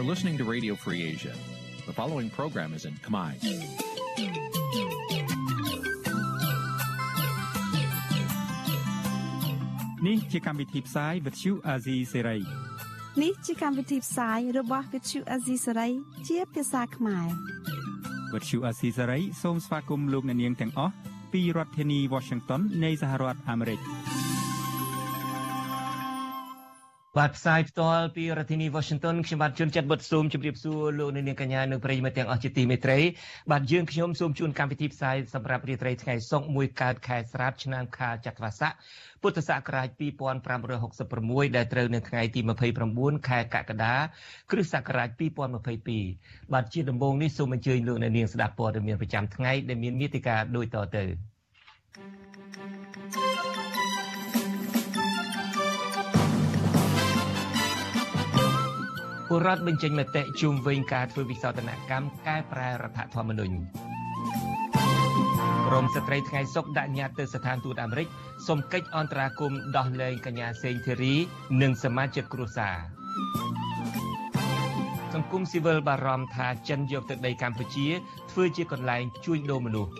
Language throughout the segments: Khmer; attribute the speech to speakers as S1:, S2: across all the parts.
S1: You're listening to Radio Free Asia. The following program is in Khmer.
S2: Nǐ chi càm bi tiệp xáy vệt chiu a zì sê ray
S3: នេះជាកម្មវិធីផ្សាយរបស់ Vithu Azisari ជាភាសាខ្មែរ
S2: វត្តឈូអាស៊ីសេរីសូមស្វាគមន៍លោកអ្នកនាងទាំងអស់ពីរដ្ឋធានី Washington នៃសហរដ្ឋអាមេរិក។
S4: បាទផ្សាយផ្ទាល់ពីរដ្ឋធានី Washington ខ្ញុំបាទជួនចិត្តបុតស៊ូមជម្រាបសួរលោកអ្នកនាងកញ្ញានិងប្រិយមិត្តទាំងអស់ជាទីមេត្រីបាទយើងខ្ញុំសូមជូនកម្មវិធីផ្សាយសម្រាប់រាត្រីថ្ងៃសុក្រ1កើតខែស្រាបឆ្នាំខាលចត្វាស័កពុទ្ធសករាជ2566ដែលត្រូវនៅថ្ងៃទី29ខែកក្កដាគ្រិស្តសករាជ2022បាទជាដំបូងនេះសូមអញ្ជើញលោកអ្នកនាងស្ដាប់ព័ត៌មានប្រចាំថ្ងៃដែលមានមេតិការដូចតទៅ ពលរដ្ឋបញ្ចេញមតិជុំវិញការធ្វើវិសោធនកម្មកែប្រែរដ្ឋធម្មនុញ្ញក្រមស្ត្រីថ្ងៃសុកដាក់ញត្តិទៅស្ថានទូតអាមេរិកសុំកិច្ចអន្តរាគមន៍ដោះលែងកញ្ញាសេងធីរី និងសមាជិកគ្រួសារសង្គមស៊ីវិលបារម្ភថាចិនយកទឹកដីកម្ពុជា ធ្វើជាកន្លែងជួញដូរមនុស្ស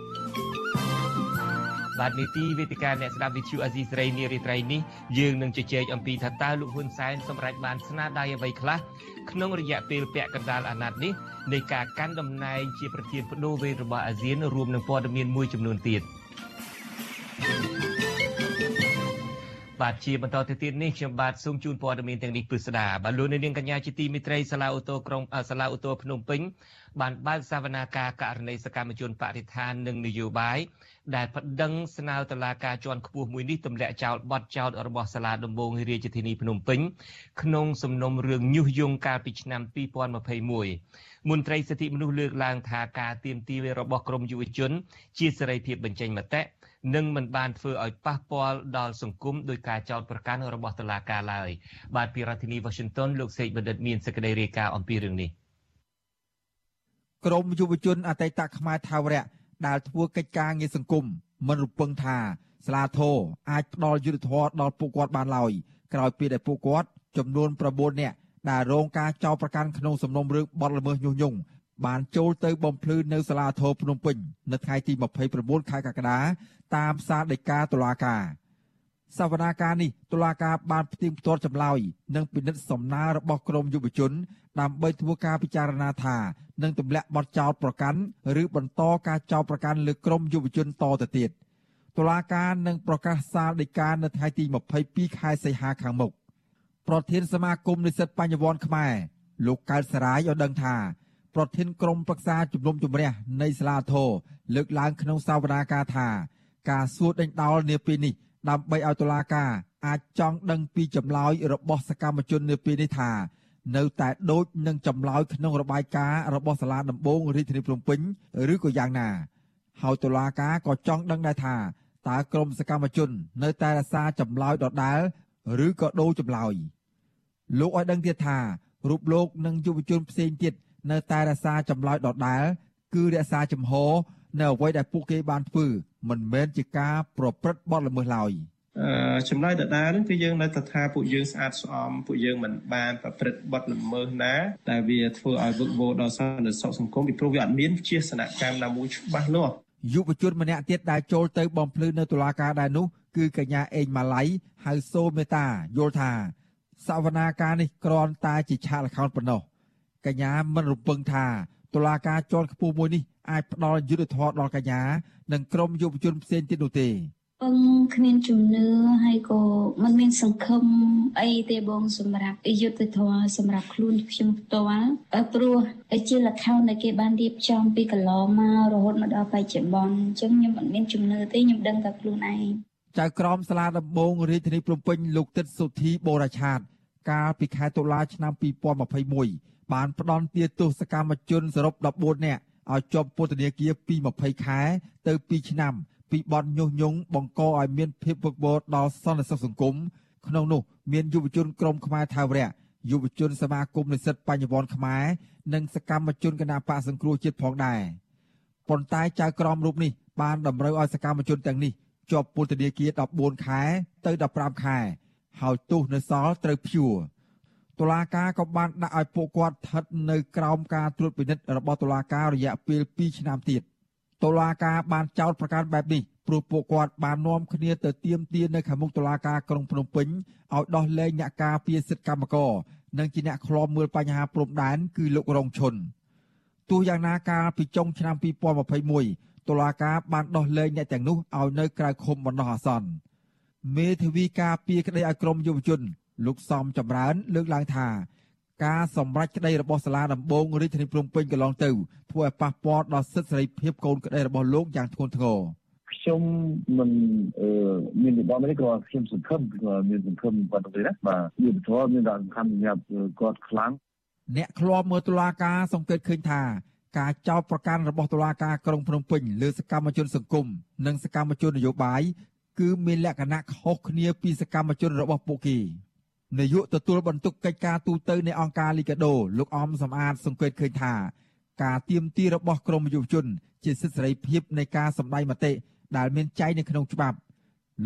S4: បាទនីតិវេទិកាអ្នកស្ដាប់វិទ្យុអាស៊ីសេរីនារីត្រីនេះយើងនឹងជជែកអំពីថាតើលោកហ៊ុនសែនសម្រេចបានស្នាដៃអ្វីខ្លះក្នុងរយៈពេលពាក់កណ្ដាលអាណត្តិនេះនៃការកាន់តំណែងជាប្រធានបដូវវេនរបស់អាស៊ានរួមនឹងព័ត៌មានមួយចំនួនទៀត បាទជាបន្តទៅទៀតនេះខ្ញុំបាទសូមជូនព័ត៌មានទាំងនេះពិស្ដាបាទលោកនាងកញ្ញាជាទីមិត្តរីសាលាអូតូក្រុងសាលាអូតូភ្នំពេញបានបើកសវនាការករណីសកម្មជនបរិស្ថាននិងនយោបាយដែលប្តឹងស្នើតុលាការជាន់ខ្ពស់មួយនេះទម្លាក់ចោលបទចោទរបស់សាលាដំបងរាជធានីភ្នំពេញក្នុងសំណុំរឿងញុះញង់កាលពីឆ្នាំ2021មន្ត្រីសិទ្ធិមនុស្សលើកឡើងថាការទៀមទារបស់ក្រមយុវជន ជាសេរីភាពបញ្ចេញមតិ និងមិនបានធ្វើឲ្យប៉ះពាល់ដល់សង្គមដោយការចោទប្រកាន់របស់តុលាការឡើយបាទពីរដ្ឋធានី Washington លោកសេកបណ្ឌិតមានសេចក្តីរាយការណ៍អំពីរឿងនេះ
S5: ក្រមយុវជនអតីតខ្មែរថាវរៈដែលធ្វើកិច្ចការងារសង្គមមិនរំពឹងថាស្លាធរអាចផ្ដល់យុទ្ធធម៌ដល់ពួកគាត់បានឡើយក្រោយពីដែលពួកគាត់ចំនួន9នាក់ដែលរងការចោទប្រកាន់ក្នុងសំណុំរឿងបទល្មើសញុះញង់ បានចូលទៅបំភ្លឺនៅសាលាធរភ្នំពេញនៅថ្ងៃទី29ខែកក្កដាតាមសារដីកាតុលាការសវនាការនេះតុលាការបានផ្ទៀងផ្ទាត់ចម្លើយនិងពិនិត្យសំណើរបស់ក្រមយុវជន ដើម្បីធ្វើការពិចារណាថានឹងទម្លាក់បទចោទប្រកាន់ឬបន្តការចោទប្រកាន់លើក្រមយុវជនតទៅទៀតតុលាការនឹងប្រកាសសាលដីកានៅថ្ងៃទី22ខែសីហាខាងមុខប្រធានសមាគមនិស្សិតបញ្ញវន្តខ្មែរលោកកើតសរាយឲ្យដឹងថា ប្រធានក្រុមប្រឹក្សាជំនុំជម្រះនៃសាលាធរលើកឡើងក្នុងសវនាការថា ការសួរដេញដោលនាពេលនេះដើម្បីឲ្យតុលាការអាចចង់ដឹងពីចម្លើយរបស់សកម្មជននាពេលនេះថា នៅតែដូចនឹងចម្លើយក្នុងរបាយការណ៍របស់សាលាដំបងរាជធានីភ្នំពេញឬក៏យ៉ាងណា ហើយតុលាការក៏ចង់ដឹងដែរថាតើក្រមសកម្មជន នៅតែរសារចម្លើយដដែលឬក៏ដូរចម្លើយលោកឲ្យដឹងទៀតថារូបលោកនិងយុវជនផ្សេងទៀត នៅតែរសារចម្លើយដដែលគឺរក្សាចំហនៅអ្វីដែលពួកគេបានធ្វើមិនមែនជាការប្រព្រឹត្តបទល្មើសឡើយ។
S6: ចម្លើយដដែលហ្នឹងគឺយើងនៅតែថាពួកយើងស្អាតស្អំពួកយើងមិនបានប្រព្រឹត្តបទល្មើសណាតែវាធ្វើឲ្យវឹកវរដល់សន្តិសុខសង្គមពីព្រោះវាអត់មានជាសនកម្មណាមួយច្បាស់លាស់
S5: យុវជនម្នាក់ទៀតដែលចូលទៅបំភ្លឺនៅតុលាការដែរនោះគឺកញ្ញាអេងម៉ាឡៃហៅសូមេតាយល់ថាសវនាការនេះគ្រាន់តែជាឆាកល្ខោនប៉ុណ្ណោះ កញ្ញាមិនរំពឹងថាតុលាការជាន់ខ្ពស់មួយនេះអាចផ្ដល់យុត្តិធម៌ដល់កញ្ញានិងក្រុមយុវជនផ្សេងទៀតនោះទេ
S7: ពឹងគ្មានជំនឿហើយក៏មិនមានសង្ឃឹមអីទេបងសម្រាប់យុទ្ធធម៌សម្រាប់ខ្លួនខ្ញុំផ្ទាល់ព្រោះជាលខោនដែលគេបានរៀបចំពីកន្លងមករហូតមកដល់បច្ចុប្បន្នអញ្ចឹងខ្ញុំមិនមានជំនឿទេខ្ញុំដឹងតែខ្លួនឯង
S5: ចៅក្រមសាលាដំបងរាជធានីភ្នំពេញលោកទឹកសុធីបូរឆាត កាលពីខែតុលាឆ្នាំ2021 បានផ្ដន់ទាទោសកម្មជនសរុប14នាក់ឲ្យជាប់ពន្ធនាគារពី20ខែទៅ2ឆ្នាំពីបទញុះញង់បង្កឲ្យមានភាពវឹកវរដល់សន្តិសុខសង្គមក្នុងនោះមានយុវជនក្រមខ្មែរថាវរៈយុវជនសមាគមនិស្សិតបញ្ញវន្តខ្មែរនិងសកម្មជនគណបកសង្គ្រោះជាតិផងដែរប៉ុន្តែចៅក្រមរូបនេះបានតម្រូវឲ្យសកម្មជនទាំងនេះជាប់ពន្ធនាគារ14ខែទៅ15ខែហើយទោសនៅសល់ត្រូវព្យួរ តុតុលាការក៏បានដាក់ឲ្យពួកគាត់ស្ថិតនៅក្រោមការត្រួតពិនិត្យរបស់តុលាការរយៈពេល2ឆ្នាំទៀតតុលាការបានចោទប្រកាន់បែបនេះព្រោះពួកគាត់បាននាំគ្នាទៅទាមទារនៅខាងមុខតុលាការក្រុងភ្នំពេញឲ្យដោះលែងអ្នកការពារសិទ្ធិកម្មករនិងជាអ្នកឃ្លាំមើលបញ្ហាព្រំដែនគឺលោករងឈុនទោះយ៉ាងណាកាលពីចុងឆ្នាំ2021តុលាការបានដោះលែងអ្នកទាំងនោះឲ្យនៅក្រៅឃុំបណ្ដោះអាសន្នមេធាវីការពារក្តីឲ្យក្រមយុវជន លោកសំចម្រើន លើកឡើងថាការសម្រេចក្តីរបស់សាលាដំបងរាជធានីភ្នំពេញកន្លងទៅធ្វើឲ្យប៉ះពាល់ដល់សិទ្ធិសេរីភាពកូនក្តីរបស់លោកយ៉ាងធ្ងន់ធ្ងរ
S8: ខ្ញុំមិនមានវិបត្តិនេះក៏ខ្ញុំសង្ឃឹមមានសង្ឃឹមប៉ុណ្ណឹងទេណាបាទយុទ្ធធម៌មានដល់សំខាន់សម្រាប់គាត់ខ្លាំង
S5: អ្នកឃ្លាំមើលតុលាការសង្កេតឃើញថាការចោទប្រកាន់របស់តុលាការក្រុងភ្នំពេញលើសកម្មជនសង្គមនិងសកម្មជននយោបាយគឺមានលក្ខណៈខុសគ្នាពីសកម្មជនរបស់ពួកគេ នាយកទទួលបន្ទុកកិច្ចការទូតនៃអង្គការលីកាដូលោកអំសំអាតសង្កេតឃើញថាការទៀមទីរបស់ក្រមយុវជន ជាសិទ្ធិសេរីភាពនៃការសម្ដែងមតិដែលមានចែងនៅក្នុងច្បាប់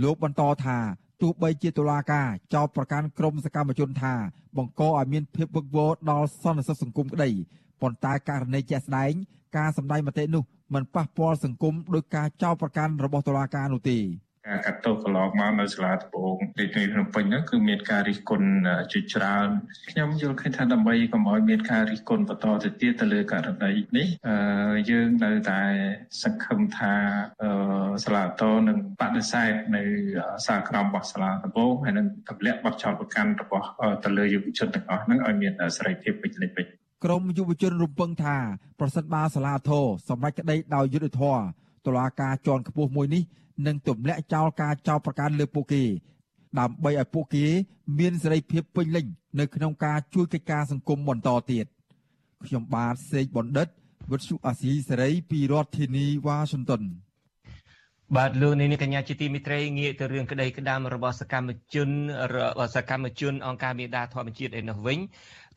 S5: លោកបន្តថាទោះបីជាតុលាការចោទប្រកាន់ក្រមសកម្មជនថាបង្កឲ្យមានភាពវឹកវរដល់សន្តិសុខសង្គមក្តីប៉ុន្តែករណីជាក់ស្ដែង ការសម្ដែងមតិនោះមិនប៉ះពាល់សង្គមដោយការចោទប្រកាន់របស់តុលាការនោះទេ
S6: ការកាត់ទោសកន្លងមកនៅសាលាដំបងរាជធានីភ្នំពេញហ្នឹងគឺមានការរិះគន់ជាច្រើនខ្ញុំយល់ឃើញថាដើម្បីកុំឲ្យមានការរិះគន់បន្តទៅទៀតទៅលើករណីនេះយើងនៅតែសង្ឃឹមថាសាលាតនឹងបដិសេធនៅសារក្រមរបស់សាលាដំបងហើយនឹងទម្លាក់បទចោទប្រកាន់របស់ទៅលើយុវជនទាំងអស់ហ្នឹងឲ្យមានសេរីភាពពេញលេញពេញ
S5: ក្រមយុវជនរំពឹងថាប្រសិនបើសាលាធរសម្រេចក្តីដោយយុត្តិធម៌តុលាការជាន់ខ្ពស់មួយនេះ និងទម្លាក់ចោលការចោទប្រកាន់លើពួកគេដើម្បីឲ្យពួកគេមានសេរីភាពពេញលេញនៅក្នុងការជួយកិច្ចការសង្គមបន្តទៀតខ្ញុំបាទសេកបណ្ឌិតវិទ្យុអាស៊ីសេរីពីរដ្ឋធានីវ៉ាស៊ីនតោន
S4: បាទលោកនាងកញ្ញាជាទីមិត្តរីងាកទៅរឿងក្តីក្តាមរបស់សកម្មជនសកម្មជនអង្គការមេដាធម្មជាតិឯនោះវិញ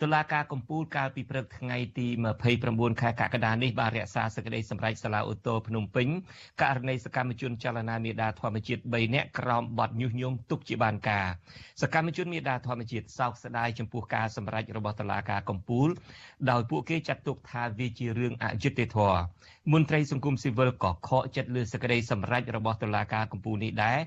S4: តុលាការកំពូលកាលពីព្រឹកថ្ងៃទី29ខែកក្កដានេះបានរក្សាសេចក្តីសម្រេចសាលាឧទ្ធរភ្នំពេញករណីសកម្មជនចលនាមេដាធម្មជាតិ3នាក់ក្រោមបទញុះញង់ទុកជាបានការសកម្មជនមេដាធម្មជាតិសោកស្ដាយចំពោះការសម្រេចរបស់តុលាការកំពូល ដោយពួកគេចាត់ទុកថាវាជារឿងអយុត្តិធម៌មន្ត្រីសង្គមស៊ីវិលក៏ខកចិត្តលើសេចក្តីសម្រេចរបស់តុលាការកំពូលនេះដែរ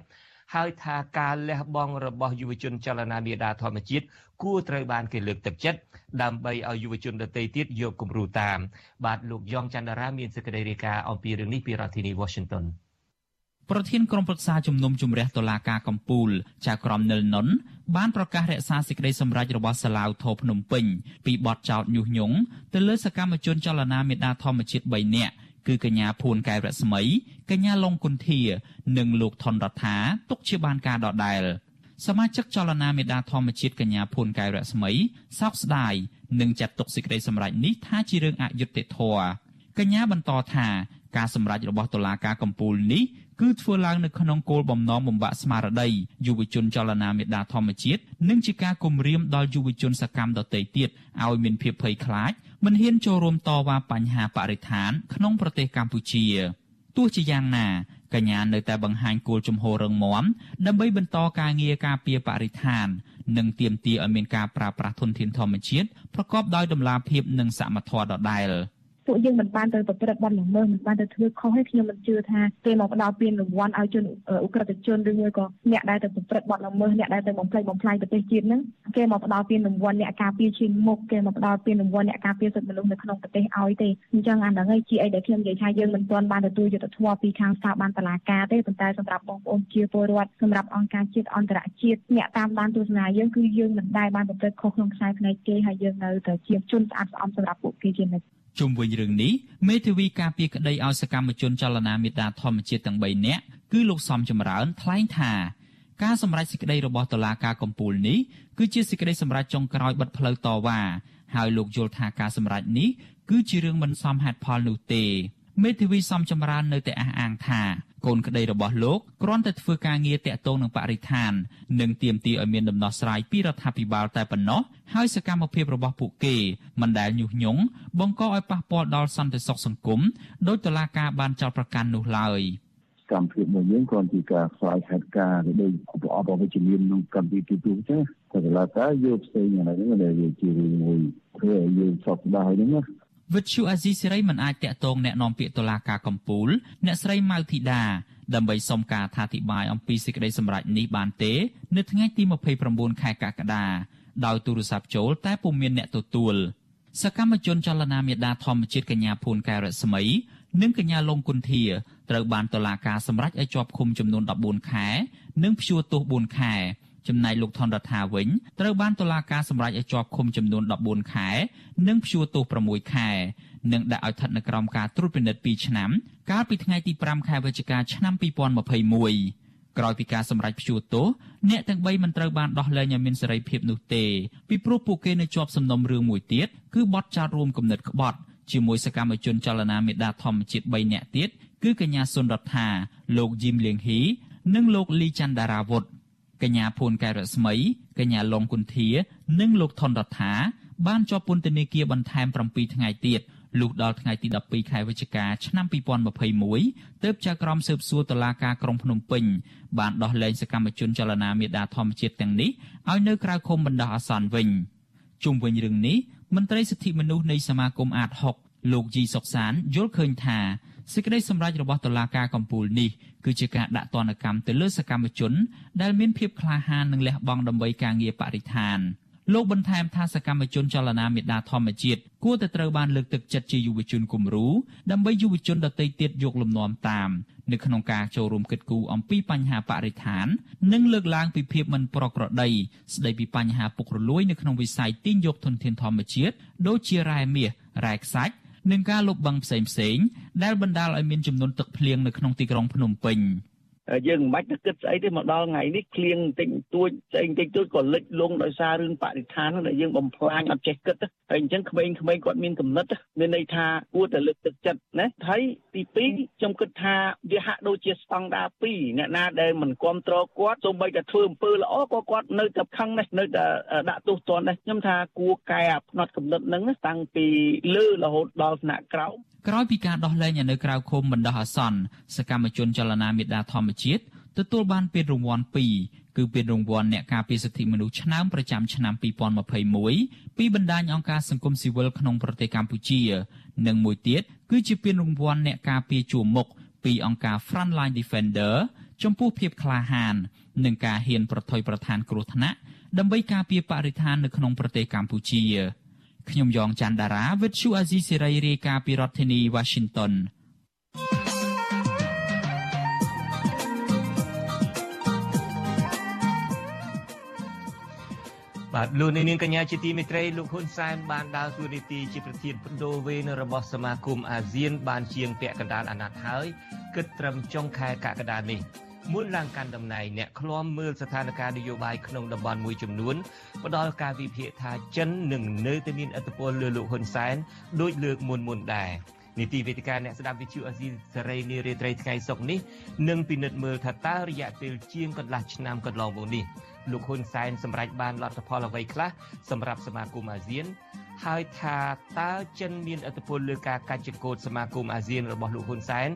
S4: ហើយថាការលះបង់របស់យុវជនចលនាមេដាធម្មជាតិគួរត្រូវបានគេលើកទឹកចិត្តដើម្បីឲ្យយុវជនដទៃទៀតយកគំរូតាម បាទលោកយ៉ងច័ន្ទរាមានសេចក្តីរាយការណ៍អំពីរឿងនេះពីរដ្ឋធានី Washington
S2: ប្រធានក្រុមប្រឹក្សាជំនុំជម្រះតុលាការកំពូលចៅក្រមនិលនុនបានប្រកាសរក្សាសេចក្តីសម្រេចរបស់សាឡាវថោភ្នំពេញពីបទចោទញុះញង់ទៅលើសកម្មជនចលនាមេដាធម្មជាតិ3នាក់ គឺកញ្ញាភួនកែវរស្មីកញ្ញាឡុងគុន្ធា និងលោកថនរដ្ឋាទុកជាបានការដដែល សមាជិកចលនាមេដាធម្មជាតិកញ្ញាភួនកែវរស្មីសោកស្ដាយនិងចាត់ទុកសេចក្តីសម្រេចនេះថាជារឿងអយុត្តិធម៌កញ្ញាបន្តថាការសម្រេចរបស់តុលាការកំពូលនេះគឺធ្វើឡើងនៅក្នុងគោលបំណងបំបាក់ស្មារតីយុវជនចលនាមេដាធម្មជាតិនិងជាការគំរាមដល់យុវជនសកម្មដទៃទៀតឲ្យមានភាពភ័យខ្លាច មិនហ៊ានចូលរួមតវ៉ាបញ្ហាបរិស្ថានក្នុងប្រទេសកម្ពុជាទោះជាយ៉ាងណាកញ្ញានៅតែបង្ហាញគោលជំហររឹងមាំដើម្បីបន្តការងារការពារបរិស្ថាន និងទាមទារឲ្យមានការប្រើប្រាស់ធនធានធម្មជាតិប្រកបដោយតម្លាភាពនិងសមធម៌ដដែល។
S9: ពួកយើងមិនបានទៅប្រព្រឹត្តបទល្មើសមិនបានទៅធ្វើខុសឲ្យខ្ញុំមិនជឿថាគេមកផ្ដល់ពានរង្វាន់ឲ្យជនអ ுக ្រិតជនឬមួយក៏អ្នកដែលទៅប្រព្រឹត្តបទល្មើសអ្នកដែលទៅបំផ្លិចបំផ្លាញប្រទេសជាតិហ្នឹងគេមកផ្ដល់ពានរង្វាន់អ្នកការពារឈានមុខគេមកផ្ដល់ពានរង្វាន់អ្នកការពារសិទ្ធិមនុស្សនៅក្នុងប្រទេសឲ្យទេអញ្ចឹងអាហ្នឹងឯងជាអីដែលខ្ញុំនិយាយថាយើងមិនទាន់បានទទួលយុត្តិធម៌ពីខាងស្ថាប័នតុលាការទេប៉ុន្តែសម្រាប់បងប្អូនជាពលរដ្ឋសម្រាប់អង្គការជាតិអន្តរជាតិអ្នកតាមដានទស្សនាយើងគឺយើងមិនដែលបានប្រព្រឹត្តខុសក្នុងខ្សែភ្នែកគេហើយយើងនៅតែជាជនស្អាតស្អំសម្រាប់ពួកគេជានិច្ច
S2: ជុំវិញរឿងនេះមេធាវីការពារក្តីឲ្យសកម្មជនចលនាមេដាធម្មជាតិទាំង3នាក់គឺលោកសំចម្រើនថ្លែងថាការសម្រេចសេចក្តីរបស់តុលាការកំពូលនេះគឺជាសេចក្តីសម្រេចចុងក្រោយបិទផ្លូវតវ៉ាហើយលោកយល់ថាការសម្រេចនេះគឺជារឿងមិនសមហេតុផលនោះទេមេធាវីសំចម្រើននៅតែអះអាងថា កូនក្តីរបស់លោកគ្រាន់តែធ្វើការងារតាក់ទងនឹងបរិស្ថាន និងទាមទារឲ្យមានដំណោះស្រាយពីរដ្ឋាភិបាលតែប៉ុណ្ណោះហើយសកម្មភាពរបស់ពួកគេមិនដែលញុះញង់បង្កឲ្យប៉ះពាល់ដល់សន្តិសុខសង្គមដោយតុលាការបានចោទប្រកាន់នោះឡើយ
S8: កម្មភាពរបស់យើងគ្រាន់ជាការខ្សោយហេតុការណ៍ឬដូចប្រអប់អវិជ្ជមានក្នុងកម្មវិធីទូទៅចឹងតែកន្លងទៅយកផ្សេងអាហ្នឹងដែលវាជារឿងមួយធ្វើឲ្យយើងសោកស្ដាយហ្នឹងណា
S2: វិទ្យុអាស៊ីសេរីមិនអាចតាក់ទងแนะនាំពាក្យតុលាការកំពូលអ្នកស្រីម៉ៅធីតាដើម្បីសុំការអធិប្បាយអំពីសេចក្តីសម្រេចនេះបានទេ នៅថ្ងៃទី29ខែកក្កដាដោយទូរស័ព្ទចូលតែពុំមានអ្នកទទួលសកម្មជនចលនាមេដាធម្មជាតិកញ្ញាភួនកែរស្មី និងកញ្ញាលងគុន្ធាត្រូវបានតុលាការសម្រេចឲ្យជាប់ឃុំចំនួន14ខែនិងព្យួរទោស4ខែ ចំណែកលោកថនរដ្ឋាវិញត្រូវបានតុលាការសម្រេចឲ្យជាប់ឃុំចំនួន14ខែ និងព្យួរទោស6ខែនិងដាក់ឲ្យស្ថិតនៅក្រោមការត្រួតពិនិត្យ2ឆ្នាំកាលពីថ្ងៃទី5ខែវិច្ឆិកាឆ្នាំ2021ក្រោយពីការសម្រេចព្យួរទោសអ្នកទាំង3មិនត្រូវបានដោះលែងឲ្យមានសេរីភាពនោះទេពីព្រោះពួកគេនៅជាប់សំណុំរឿងមួយទៀតគឺបទចោទរួមគំនិតក្បត់ជាមួយសកម្មជនចលនាមេដាធម្មជាតិ3នាក់ទៀតគឺកញ្ញាសុនរដ្ឋាលោកយីមលៀងហ៊ីនិងលោកលីច័ន្ទដារាវុធ កញ្ញាភួនកែរស្មីកញ្ញាឡុងគុន្ធា និងលោកថនរដ្ឋាបានជាប់ពន្ធនាគារបន្ថែម7ថ្ងៃទៀតលុះដល់ថ្ងៃទី12ខែវិច្ឆិកាឆ្នាំ2021ទើបចៅក្រមស៊ើបសួរតុលាការក្រុងភ្នំពេញបានដោះលែងសកម្មជនចលនាមេដាធម្មជាតិទាំងនេះឲ្យនៅក្រៅឃុំបណ្ដោះអាសន្នវិញជុំវិញរឿងនេះមន្ត្រីសិទ្ធិមនុស្សនៃសមាគមអាត6លោកជីសុកសានយល់ឃើញថា សេចក្តីសម្រេចរបស់តុលាការកំពូលនេះគឺជាការដាក់ទណ្ឌកម្មទៅលើសកម្មជន ដែលមានភាពក្លាហាននិងលះបង់ដើម្បីការងារបរិស្ថានលោកបន្ថែមថាសកម្មជនចលនាមេដាធម្មជាតិគួរតែត្រូវបានលើកទឹកចិត្តជាយុវជនគំរូដើម្បីយុវជនដទៃទៀតយកលំនាំតាមនៅក្នុងការចូលរួមគិតគូរអំពីបញ្ហាបរិស្ថាន និងលើកឡើងពីភាពមិនប្រក្រតីស្ដីពីបញ្ហាពុករលួយនៅក្នុងវិស័យទាញយកធនធានធម្មជាតិដូចជារ៉ែមាសរ៉ែខ្សាច់ និងការលុបបង្ខំផ្សេងៗដែលបណ្ដាលឲ្យមានចំនួនទឹកភ្លៀងនៅក្នុងទីក្រុងភ្នំពេញ។
S10: យើងមិនបាច់ទៅគិតស្អីទេមកដល់ថ្ងៃនេះឃ្លៀងតិចតួចស្អីតិចតួចក៏លិចលង់ដោយសាររឿងបរិស្ថានដែលយើងបំផ្លាញអត់ចេះគិតហើយអញ្ចឹងក្មេងៗគាត់មានកំណត់មានន័យថាគួរតែលើកទឹកចិត្តណាហើយទី2ខ្ញុំគិតថាវាហាក់ដូចជាស្តង់ដារ2អ្នកណាដែលមិនគ្រប់គ្រងគាត់សូម្បីតែធ្វើអំពើល្អក៏គាត់នៅតែខឹងនេះនៅតែដាក់ទោសទណ្ឌនេះខ្ញុំថាគួរកែអាផ្នត់កំណត់ហ្នឹងតាំងពីលើរហូតដល់ថ្នាក់ក្រោម
S2: ក្រោយពីការដោះលែងនៅក្រៅឃុំបណ្ដោះអាសន្នសកម្មជនចលនាមេដាធម្មជាតិទទួលបានពានរង្វាន់2គឺពានរង្វាន់អ្នកការពារសិទ្ធិមនុស្សឆ្នើមប្រចាំឆ្នាំ2021ពីបណ្ដាញអង្គការសង្គមស៊ីវិលក្នុងប្រទេសកម្ពុជា និងមួយទៀតគឺជាពានរង្វាន់អ្នកការពារជួរមុខពីអង្គការ Frontline Defender ចំពោះភាពក្លាហាន និងការហ៊ានប្រថុយប្រឋានគ្រោះថ្នាក់ដើម្បីការពារបរិស្ថាននៅក្នុងប្រទេសកម្ពុជា ខ្ញុំយ៉ងច័ន្ទដារាវិទ្យុអាស៊ីសេរីរាយការណ៍ពីរដ្ឋធានី Washington
S4: បាទលោកនាងកញ្ញាជាទីមេត្រីលោកហ៊ុនសែនបានដើរតួនាទីជាប្រធានបដូវវេនរបស់សមាគមអាស៊ានបានជាងពាក់កណ្ដាលអាណត្តិហើយគិតត្រឹមចុងខែកក្កដានេះ មុនឡើងកាន់តំណែងអ្នកឃ្លាំមើលស្ថានភាពនយោបាយក្នុងតំបន់មួយចំនួនផ្ដល់ការវិភាគថាចិននឹងនៅតែមានឥទ្ធិពលលើលោកហ៊ុនសែនដោយលើកមុនមុនដែរនីតិវេទិកាអ្នកស្ដាប់វិទ្យុអេស៊ីសេរីនារាត្រីថ្ងៃសុក្រនេះនឹងពិនិត្យមើលថាតើរយៈពេលជាងកន្លះឆ្នាំកន្លងមកនេះលោកហ៊ុនសែនសម្រេចបានលទ្ធផលអ្វីខ្លះសម្រាប់សមាគមអាស៊ាន ហើយថាតើចិនមានឥទ្ធិពលលើការកាច់ចង្កូតសមាគមអាស៊ានរបស់លោកហ៊ុនសែន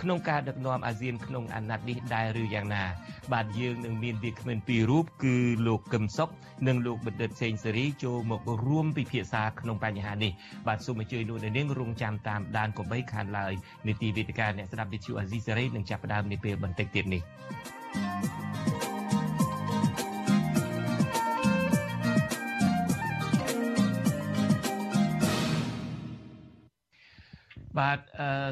S4: ក្នុងការដឹកនាំអាស៊ានក្នុងអាណត្តិនេះដែរឬយ៉ាងណាបាទយើងនឹងមានវាគ្មិនពីររូបគឺលោកកឹមសុខនិងលោកបណ្ឌិតសេងសេរីចូលមករួមពិភាក្សាក្នុងបញ្ហានេះបាទសូមអញ្ជើញលោកនាងរងចាំតាមដានកុំបីខានឡើយនីតិវេទិកាអ្នកស្ដាប់វិទ្យុអាស៊ីសេរីនឹងចាប់ផ្ដើមនាពេលបន្តិចទៀតនេះ thank you បាទ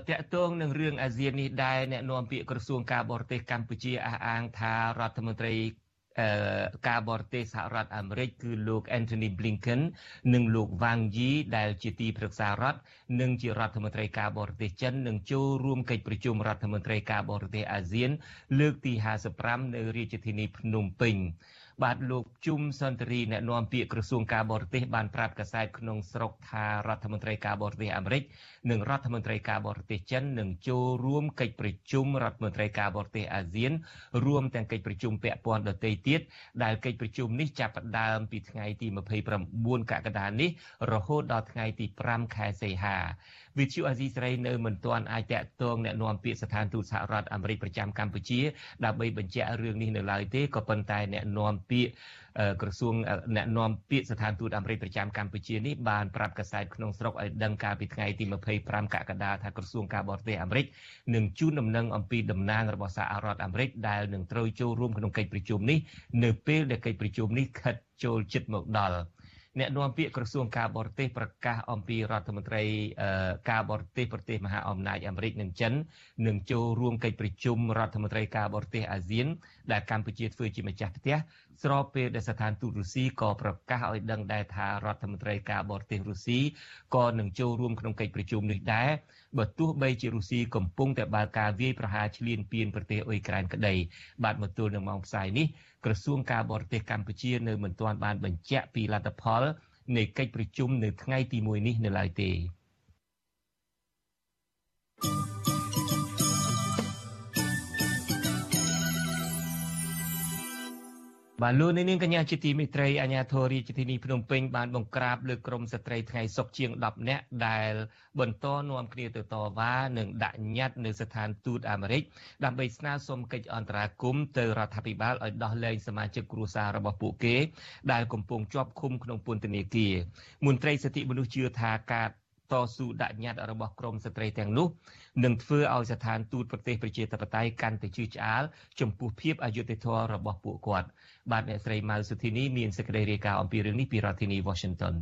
S4: តកតងនឹងរឿងអាស៊ាននេះដែរអ្នកនាំពាក្យក្រសួងការបរទេសកម្ពុជាអះអាងថារដ្ឋមន្ត្រីការបរទេសសហរដ្ឋអាមេរិកគឺលោក Anthony Blinken និងលោក Wang Yi ដែលជាទីប្រឹក្សារដ្ឋនិងជារដ្ឋមន្ត្រីការបរទេសចិននឹងចូលរួមកិច្ចប្រជុំរដ្ឋមន្ត្រីការបរទេសអាស៊ាន លើកទី55នៅរាជធានីភ្នំពេញបាទលោកជុំសន្តិរីអ្នកនាំពាក្យក្រសួងការបរទេសបានប្រាប់កាសែតក្នុងស្រុកថារដ្ឋមន្ត្រីការបរទេសអាមេរិកនិងរដ្ឋមន្ត្រីការបរទេសចិននឹងចូលរួមកិច្ចប្រជុំរដ្ឋមន្ត្រីការបរទេសអាស៊ានរួមទាំងកិច្ចប្រជុំពាក់ព័ន្ធដទៃទៀតដែលកិច្ចប្រជុំនេះចាប់ផ្ដើមពីថ្ងៃទី29កក្កដានេះរហូតដល់ថ្ងៃទី5ខែសីហា វិទ្យុអាស៊ីសេរីនៅមិនទាន់អាចតាក់ទងแนะនាំពាក្យស្ថានទូតសហរដ្ឋអាមេរិកប្រចាំកម្ពុជាដើម្បីបញ្ជាក់រឿងនេះនៅឡើយទេក៏ប៉ុន្តែแนะនាំពាក្យ ក្រសួងអ្នកនាំពាក្យស្ថានទូតអាមេរិកប្រចាំកម្ពុជានេះបានប្រាប់កាសែតក្នុងស្រុកឲ្យដឹងកាលពីថ្ងៃទី25កក្កដាថាក្រសួងការបរទេសអាមេរិកនឹងជូនដំណឹងអំពីតំណាងរបស់សហរដ្ឋអាមេរិកដែលនឹងត្រូវចូលរួមក្នុងកិច្ចប្រជុំនេះនៅពេលដែលកិច្ចប្រជុំនេះខិតចូលជិតមកដល់ អ្នកនាំពាក្យក្រសួងការបរទេសប្រកាសអំពីរដ្ឋមន្ត្រីការបរទេសប្រទេសមហាអំណាចអាមេរិកនិងចិននឹងចូលរួមកិច្ចប្រជុំរដ្ឋមន្ត្រីការបរទេសអាស៊ាន ដែលកម្ពុជាធ្វើជាម្ចាស់ផ្ទះស្របពេលដែលស្ថានទូតរុស្ស៊ីក៏ប្រកាសឲ្យដឹងដែរថារដ្ឋមន្ត្រីការបរទេសរុស្ស៊ីក៏នឹងចូលរួមក្នុងកិច្ចប្រជុំនេះដែរបើទោះបីជារុស្ស៊ីកំពុងតែបើកការវាយប្រហារឈ្លានពានប្រទេសអ៊ុយក្រែនក្តីបាទមកទល់នឹងម៉ោងផ្សាយនេះ ក្រសួងការបរទេសកម្ពុជានៅមិនទាន់បានបញ្ជាក់ពីលទ្ធផលនៃកិច្ចប្រជុំនៅថ្ងៃទី1នេះនៅឡើយទេ បាទលោកនាងកញ្ញាជាទីមេត្រីអាញាធររាជធានីភ្នំពេញបានបង្ក្រាបលើក្រមស្ត្រីថ្ងៃសុកជាង10នាក់ដែល បន្តនាំគ្នាទៅតវ៉ានិងដាក់ញត្តិនៅស្ថានទូតអាមេរិកដើម្បីស្នើសុំកិច្ចអន្តរាគមន៍ទៅរដ្ឋាភិបាលឲ្យដោះលែងសមាជិកគ្រួសាររបស់ពួកគេដែលកំពុងជាប់ឃុំក្នុងពន្ធនាគារមន្ត្រីសិទ្ធិមនុស្សជឿថាការ តស៊ូដាក់ញត្តិរបស់ក្រមស្ត្រីទាំងនោះនឹងធ្វើឲ្យស្ថានទូតប្រទេសប្រជាធិបតេយ្យកាន់តែជឿឆ្អាលចំពោះភាពអយុត្តិធម៌របស់ពួកគាត់បាទអ្នកស្រីម៉ៅសុធីនីមានសេចក្តីរាយការណ៍អំពីរឿងនេះពីរដ្ឋធានី Washington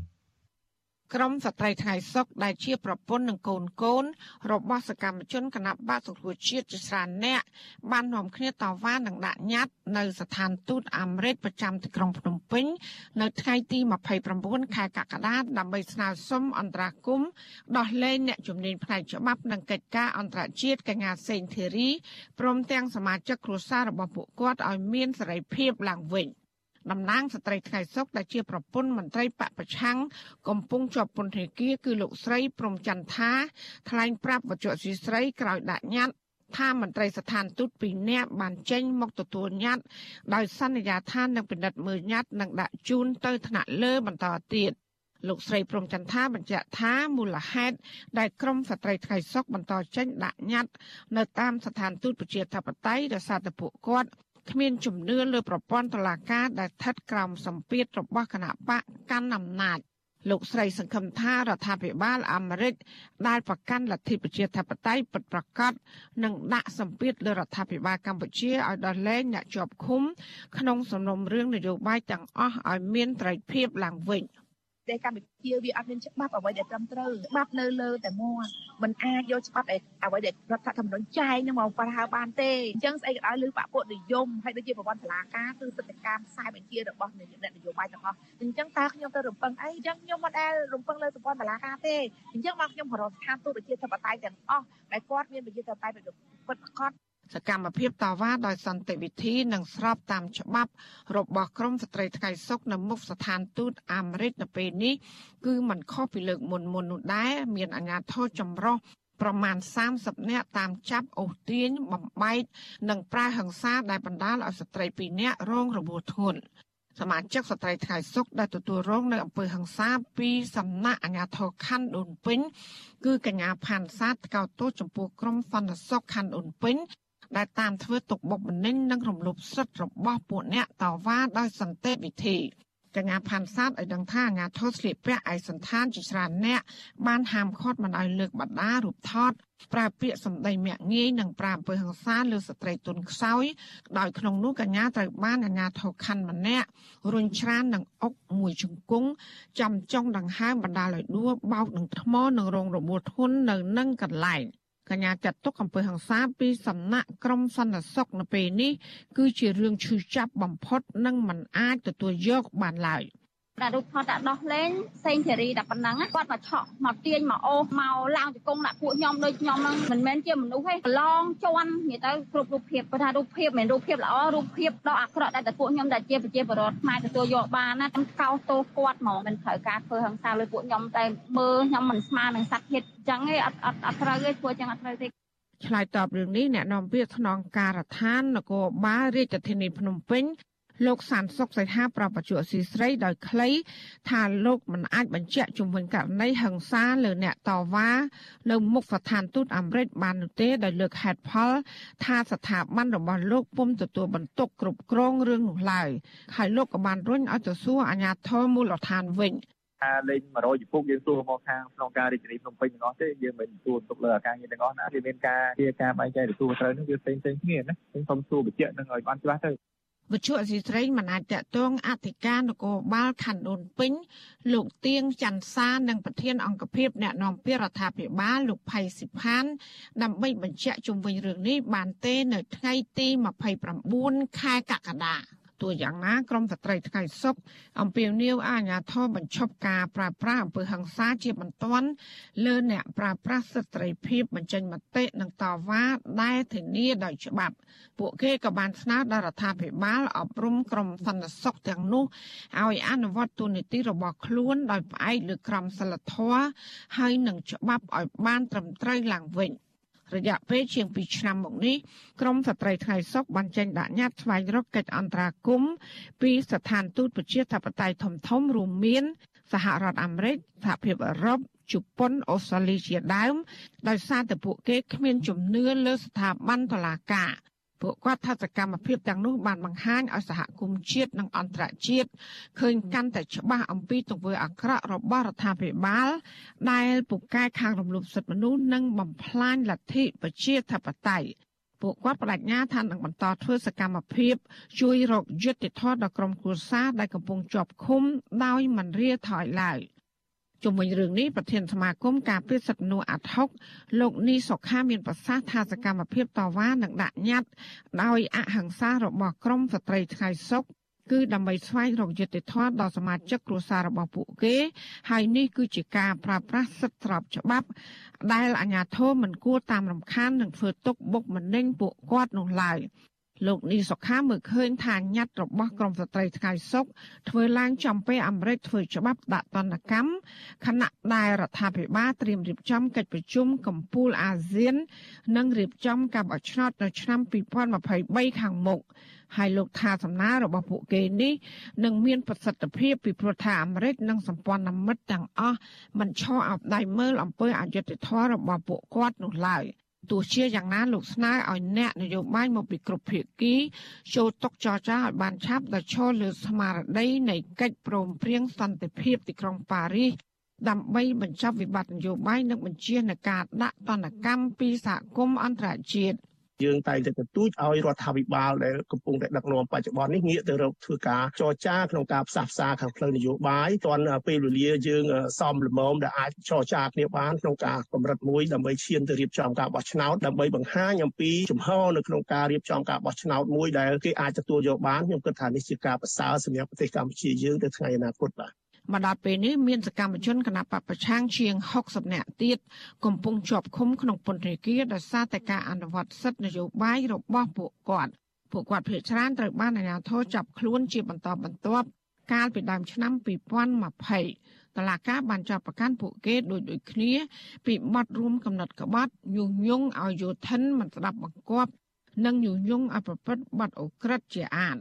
S11: ក្រុមស្ត្រីថ្ងៃសុកដែលជាប្រពន្ធនិងកូនកូន របស់សកម្មជនគណបកសង្គ្រោះជាតិជាច្រើនអ្នកបាននាំគ្នាតវ៉ានិងដាក់ញត្តិនៅស្ថានទូតអាមេរិកប្រចាំទីក្រុងភ្នំពេញនៅថ្ងៃទី29ខែកក្កដាដើម្បីស្នើសុំអន្តរាគមន៍ដោះលែងអ្នកជំនាញផ្នែកច្បាប់និងកិច្ចការអន្តរជាតិកញ្ញាសេងធីរីព្រមទាំងសមាជិកគ្រួសាររបស់ពួកគាត់ឲ្យមានសេរីភាពឡើងវិញ។ តំណាងស្ត្រីថ្ងៃសុកដែលជាប្រពន្ធមន្ត្រីបពប្រឆាំងកំពុងជាប់ពន្ធនាគារគឺលោកស្រីព្រំចន្ទថាថ្លែងប្រាប់វត្ថុស៊ីស្រីក្រោយដាក់ញត្តិថាមន្ត្រីស្ថានទូតពីរនាក់បានចេញមកទទួលញត្តិដោយសន្យាថានឹងពិនិត្យមើលញត្តិនិងដាក់ជូនទៅថ្នាក់លើបន្តទៀតលោកស្រីព្រំចន្ទថាបញ្ជាក់ថាមូលហេតុដែលក្រមស្ត្រីថ្ងៃសុកបន្តចេញដាក់ញត្តិនៅតាមស្ថានទូតប្រជាធិបតេយ្យដោយសារតែពួកគាត់ គ្មានជំនឿលើប្រព័ន្ធតុលាការដែលស្ថិតក្រោមសម្ពាធរបស់គណៈបកកាន់អំណាចលោកស្រីសង្ឃឹមថារដ្ឋាភិបាលអាមេរិកដែលប្រកាន់លទ្ធិប្រជាធិបតេយ្យពិតប្រាកដនឹងដាក់សម្ពាធលើរដ្ឋាភិបាលកម្ពុជាឲ្យដោះលែងអ្នកជាប់ឃុំ ក្នុងសំណុំរឿងនយោបាយទាំងអស់ឲ្យមានត្រីភាពឡើងវិញ។
S9: ទេសកម្ពុជាវាអត់មានច្បាប់អ្វីដែលត្រឹមត្រូវច្បាប់នៅលើតែមួយมันអាចយកច្បាប់អ្វីដែលរដ្ឋធម្មនុញ្ញចែងនឹងមកប្រើបានទេអញ្ចឹងស្អីក៏ដោយលើបពុនិយមហើយដូចជាប្រព័ន្ធតុលាការគឺសិទ្ធិកម្មផ្សាយបញ្ជារបស់អ្នកនយោបាយទាំងអស់អញ្ចឹងតើខ្ញុំទៅរំពឹងអីអញ្ចឹងខ្ញុំមិនដែលរំពឹងលើប្រព័ន្ធតុលាការទេអញ្ចឹងមកខ្ញុំប្រកស្ថានទូតប្រជាធិបតេយ្យទាំងអស់ដែលគាត់មានប្រជាធិបតេយ្យពិតប្រាកដ
S11: សកម្មភាពតវ៉ាដោយសន្តិវិធីនិងស្របតាមច្បាប់របស់ក្រមស្ត្រីថ្ងៃសុកនៅមុខស្ថានទូតអាមេរិកនៅពេលនេះគឺមិនខុសពីលើកមុនមុននោះដែរមានអាជ្ញាធរចម្រុះប្រមាណ30នាក់តាមចាប់អូសទាញបំបែកនិងប្រើហិង្សាដែលបណ្ដាលឲ្យស្ត្រី2នាក់រងរបួសធ្ងន់សមាជិកស្ត្រីថ្ងៃសុកដែលទទួលរងនៅអំពើហិង្សាពីសំណាក់អាជ្ញាធរខណ្ឌដូនពេញគឺកញ្ញាផានសាទកោតទោសចំពោះក្រុមសន្តិសុខខណ្ឌដូនពេញ ដែលតាមធ្វើទុកបុកម្នេញនិងរំលោភសិទ្ធិរបស់ពួកអ្នកតវ៉ាដោយសន្តិវិធីកញ្ញាផាន់សាទឲ្យដឹងថាអាញាធរស្លៀកពាក់ឯកសន្តានជាច្រើនអ្នកបានហាមឃាត់មិនឲ្យលើកបដារូបថតប្រើពាក្យសម្ដីមាក់ងាយនិងប្រាអំពើហិង្សាលើស្ត្រីទុនខ្សោយដោយក្នុងនោះកញ្ញាត្រូវបានអាញាធរខណ្ឌម្នាក់រុញច្រាននឹងអុកមួយជង្គង់ចំចុងដង្ហើមបណ្ដាលឲ្យដួលបោកនឹងថ្មនិងរងរបួសធ្ងន់នៅនឹងកន្លែង កញ្ញាចាត់ទុកអំពើហិង្សាពីសំណាក់ក្រមសន្តិសុខនៅពេលនេះគឺជារឿងឈឺចាប់បំផុត និងមិនអាចទទួលយកបានឡើយ។
S12: ដាក់រូបថតដាក់ដោះលែងសេងធីរីតែប៉ុណ្ណឹងគាត់មកឆក់មកទាញមកអូសមកឡើងជង្គង់ដាក់ពួកខ្ញុំដូចខ្ញុំហ្នឹងមិនមែនជាមនុស្សទេប្រឡងជន់និយាយទៅគ្រប់រូបភាពព្រោះថារូបភាពមិនរូបភាពល្អរូបភាពដ៏អាក្រក់ដែលតែពួកខ្ញុំដែលជាប្រជាពលរដ្ឋខ្មែរទទួលយកបានណាខ្ញុំកោតទោសគាត់ហ្មងមិនត្រូវការធ្វើហិង្សាលើពួកខ្ញុំតែមើលខ្ញុំមិនស្មើនឹងសត្វជាតិអញ្ចឹងឯងអត់អត់អត់ត្រូវទេធ្វើអញ្ចឹងអត់ត្រូវទេ
S11: ឆ្លើយតបរឿងនេះអ្នកនាំពាក្យថ្នាក់ការដ្ឋាននគរបាលរាជធានីភ្នំពេញ លោកសានសុកសីហាប្រពន្ធស៊ីស្រីដោយខ្លីថាលោកមិនអាចបញ្ជាក់ជំវិញករណីហិង្សាលើអ្នកតវ៉ានៅមុខស្ថានទូតអាមេរិកបាននោះទេដោយលើកហេតុផល ថាស្ថាប័នរបស់លោកពុំទទួលបន្ទុកគ្រប់គ្រងរឿងនោះឡើយហើយលោកក៏បានរុញឲ្យទៅសួរអាជ្ញាធរមូលដ្ឋានវិញ
S13: ថាលេង100ចំពុកយើងសួរមកខាងក្នុងការរាជធានីភ្នំពេញទាំងអស់ទេយើងមិនសួរទុកលើអាការងារទាំងអស់ណាវាមានការជាការបែងចែកទទួលត្រូវនឹងវាផ្សេងផ្សេងគ្នាណាខ្ញុំសូមសួរបញ្ជាក់នឹងឲ្យបានច្បាស់ទៅ
S11: វិទ្យុអសីស្រីមិនអាចតតងអធិការនគរបាលខណ្ឌដូនពេញ លោកទៀងច័ន្ទសានិងប្រធានអង្គភិបអ្នកនាំពាក្យរដ្ឋាភិបាលលោកផៃសិផាន ដើម្បីបញ្ជាក់ជុំវិញរឿងនេះបានទេនៅថ្ងៃទី29ខែកក្កដា ទោះយ៉ាងណាក្រមស្ត្រីថ្ងៃសុកអំពាវនាវអាជ្ញាធរបញ្ឈប់ការប្រើប្រាស់អំពើហិង្សាជាបន្ទាន់លើអ្នកប្រើប្រាស់សិទ្ធិសេរីភាពបញ្ចេញមតិនិងតវ៉ាដែលធានាដោយច្បាប់ ពួកគេក៏បានស្នើដល់រដ្ឋាភិបាលអប់រំក្រមសន្តិសុខទាំងនោះឲ្យអនុវត្តទូនីតិរបស់ខ្លួនដោយផ្អែកលើក្រមសីលធម៌ហើយនឹងច្បាប់ឲ្យបានត្រឹមត្រូវឡើងវិញ។ រយៈពេលជាង2ឆ្នាំមកនេះក្រមស្ត្រីថ្ងៃសុកបានចេញដាក់ញត្តិស្វែងរកកិច្ចអន្តរាគមន៍ពីស្ថានទូតប្រជាធិបតេយ្យធំធំរួមមាន សហរដ្ឋអាមេរិកសហភាពអឺរ៉ុបជប៉ុនអូស្ត្រាលីជាដើមដោយសារតែពួកគេគ្មានជំនឿលើស្ថាប័នតុលាការ ពួកគាត់ថាសកម្មភាពទាំងនោះបានបង្ហាញឲ្យសហគមន៍ជាតិនិងអន្តរជាតិឃើញកាន់តែច្បាស់អំពីទង្វើអាក្រក់របស់រដ្ឋាភិបាល ដែលពូកែខាងរំលោភសិទ្ធិមនុស្សនិងបំផ្លាញលទ្ធិប្រជាធិបតេយ្យពួកគាត់បដិញ្ញាថានឹងបន្តធ្វើសកម្មភាព ជួយរកយុត្តិធម៌ដល់ក្រុមគ្រួសារដែលកំពុងជាប់ឃុំដោយមិនរាថយឡើយ។ ជុំវិញរឿងនេះប្រធានសមាគមការពារសិទ្ធិមនុស្សអាត់ហុកលោកនីសុខាមានប្រសាសន៍ថាសកម្មភាពតវ៉ានឹងដាក់ញត្តិដោយអហិង្សារបស់ក្រមស្ត្រីថ្ងៃសុកគឺដើម្បីស្វែងរកយុត្តិធម៌ដល់សមាជិកគ្រួសាររបស់ពួកគេ ហើយនេះគឺជាការប្រើប្រាស់សិទ្ធិស្របច្បាប់ ដែលអាជ្ញាធរមិនគួរតាមរំខាននិងធ្វើទុកបុកម្នេញពួកគាត់នោះឡើយ លោកនីសុខាមើលឃើញថាញត្តិរបស់ក្រមស្ត្រីថ្ងៃសុកធ្វើឡើងចំពេលអាមេរិកធ្វើច្បាប់ដាក់ទណ្ឌកម្មខណៈដែលរដ្ឋាភិបាលត្រៀមរៀបចំកិច្ចប្រជុំកំពូលអាស៊ាន និងរៀបចំការបោះឆ្នោតនៅឆ្នាំ2023ខាងមុខហើយលោកថាសំណើរបស់ពួកគេនេះនឹងមានប្រសិទ្ធភាពពីព្រោះថាអាមេរិកនិងសម្ព័ន្ធមិត្តទាំងអស់មិនឈរអោបដៃមើលអំពើអយុត្តិធម៌របស់ពួកគាត់នោះឡើយ។ ទោះជាយ៉ាងណាលោកស្នើឲ្យអ្នកនយោបាយមកពីគ្រប់ភាគីចូលតុចរចាឲ្យបានឆាប់ដោយឈលលើស្មារតីនៃកិច្ចព្រមព្រៀងសន្តិភាពទីក្រុងប៉ារីសដើម្បីបញ្ចប់វិបត្តិនយោបាយនិងបញ្ជានៃការដាក់ទណ្ឌកម្មពីសហគមន៍អន្តរជាតិ
S14: យើងតែងតែទទូចឲ្យរដ្ឋាភិបាលដែលកំពុងតែដឹកនាំបច្ចុប្បន្ននេះងាកទៅរកធ្វើការចរចាក្នុងការផ្សះផ្សាខាងផ្លូវនយោបាយទាន់ពេលវេលាយើងសមល្មមដែលអាចចរចាគ្នាបានក្នុងការកម្រិតមួយដើម្បីឈានទៅរៀបចំការបោះឆ្នោតដើម្បីបង្ហាញអំពីជំហរនៅក្នុងការរៀបចំការបោះឆ្នោតមួយដែលគេអាចទទួលយកបានខ្ញុំគិតថានេះជាការប្រសើរសម្រាប់ប្រទេសកម្ពុជាយើងទៅថ្ងៃអនាគតបាទ
S11: មកដល់ពេលនេះមានសកម្មជនគណបកប្រឆាំងជាង60នាក់ទៀតកំពុងជាប់ឃុំក្នុងពន្ធនាគារដោយសារតែការអនុវត្តសិទ្ធិនយោបាយរបស់ពួកគាត់ពួកគាត់ភ័យច្រើនត្រូវបានអាជ្ញាធរចាប់ខ្លួនជាបន្តបន្ទាប់កាលពីដើមឆ្នាំ2020តឡាការបានចាប់ប្រកាន់ពួកគេដូចដូចគ្នា ពីបទរួមកំណត់ក្បត់ញុះញង់ឲ្យយោធិនមិនស្ដាប់បង្គាប់និងញុះញង់ឲ្យប្រព្រឹត្តបទអូក្រិដ្ឋជាអាត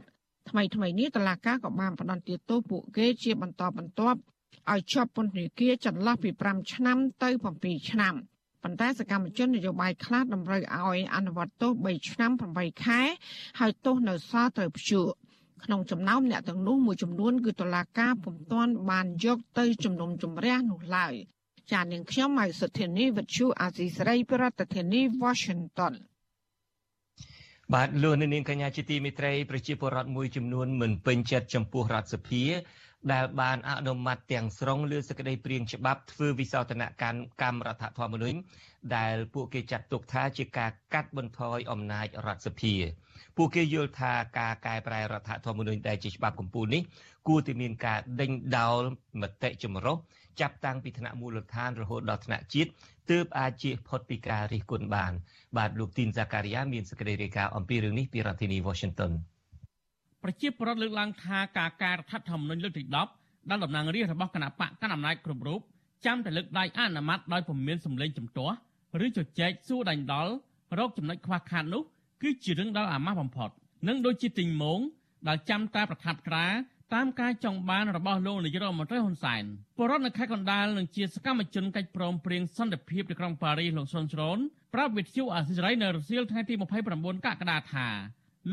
S11: ថ្មីថ្មីនេះតឡាកាក៏បានផ្តន្ទាទោសពួកគេជាបន្តបន្ទាប់ឲ្យជាប់ពន្ធនាគារចន្លោះពី5ឆ្នាំទៅ7ឆ្នាំប៉ុន្តែសកម្មជននយោបាយខ្លះតម្រូវឲ្យអនុវត្តទោស3ឆ្នាំ8ខែហើយទោសនៅសល់ត្រូវព្យួរក្នុងចំណោមអ្នកទាំងនោះមួយចំនួនគឺតឡាការពុំទាន់បានយកទៅជំនុំជម្រះនោះឡើយចាននាងខ្ញុំម៉ៃសុធានីវិទ្យុអាស៊ីសេរីប្រធានាធិបតី Washington
S4: បាទលោកនាងកញ្ញាជាទីមេត្រីប្រជាពលរដ្ឋមួយចំនួនមិនពេញចិត្តចំពោះរដ្ឋសភា ដែលបានអនុម័តទាំងស្រុងលើសេចក្តីព្រាងច្បាប់ធ្វើវិសោធនកម្មកម្មរដ្ឋធម្មនុញ្ញដែលពួកគេចាត់ទុកថាជាការកាត់បន្ថយអំណាចរដ្ឋសភា ពួកគេយល់ថាការកែប្រែរដ្ឋធម្មនុញ្ញដែលជាច្បាប់កម្ពុជានេះ គួរតែមានការដេញដោលមតិចម្រុះចាប់តាំងពីថ្នាក់មូលដ្ឋានរហូតដល់ថ្នាក់ជាតិទើបអាចជៀសផុតពីការរិះគន់បានបាទលោកទីនសាការីយ៉ាមានសេចក្តីរាយការណ៍អំពីរឿងនេះពីរដ្ឋធានី Washington
S15: ប្រជាពលរដ្ឋលើកឡើងថាការកែរដ្ឋធម្មនុញ្ញលើកទី10ដែលតំណាងរាស្ត្ររបស់គណៈបកកណ្ដាលអំណាចគ្រប់រូបចាំតែលើកដៃអនុម័តដោយពុំមានសម្លេងជំទាស់ឬជជែកសួរដាញ់ដល់រោគចំណុចខ្វះខាតនោះគឺជារឿងដ៏អាម៉ាស់បំផុតនិងដូចជាទិញមងដែលចាំតែប្រថាប់ត្រា តាមការចង់បានរបស់លោកនាយរដ្ឋមន្ត្រីហ៊ុនសែនបរដ្ឋនៅខេត្តកណ្ដាលនឹងជាសកម្មជនកិច្ចព្រមព្រៀងសន្តិភាពនៅក្រុងប៉ារីសលោកសុនជ្រនប្រាប់វិទ្យុអាស៊ីសេរីនៅរសៀលថ្ងៃទី29កក្កដាថា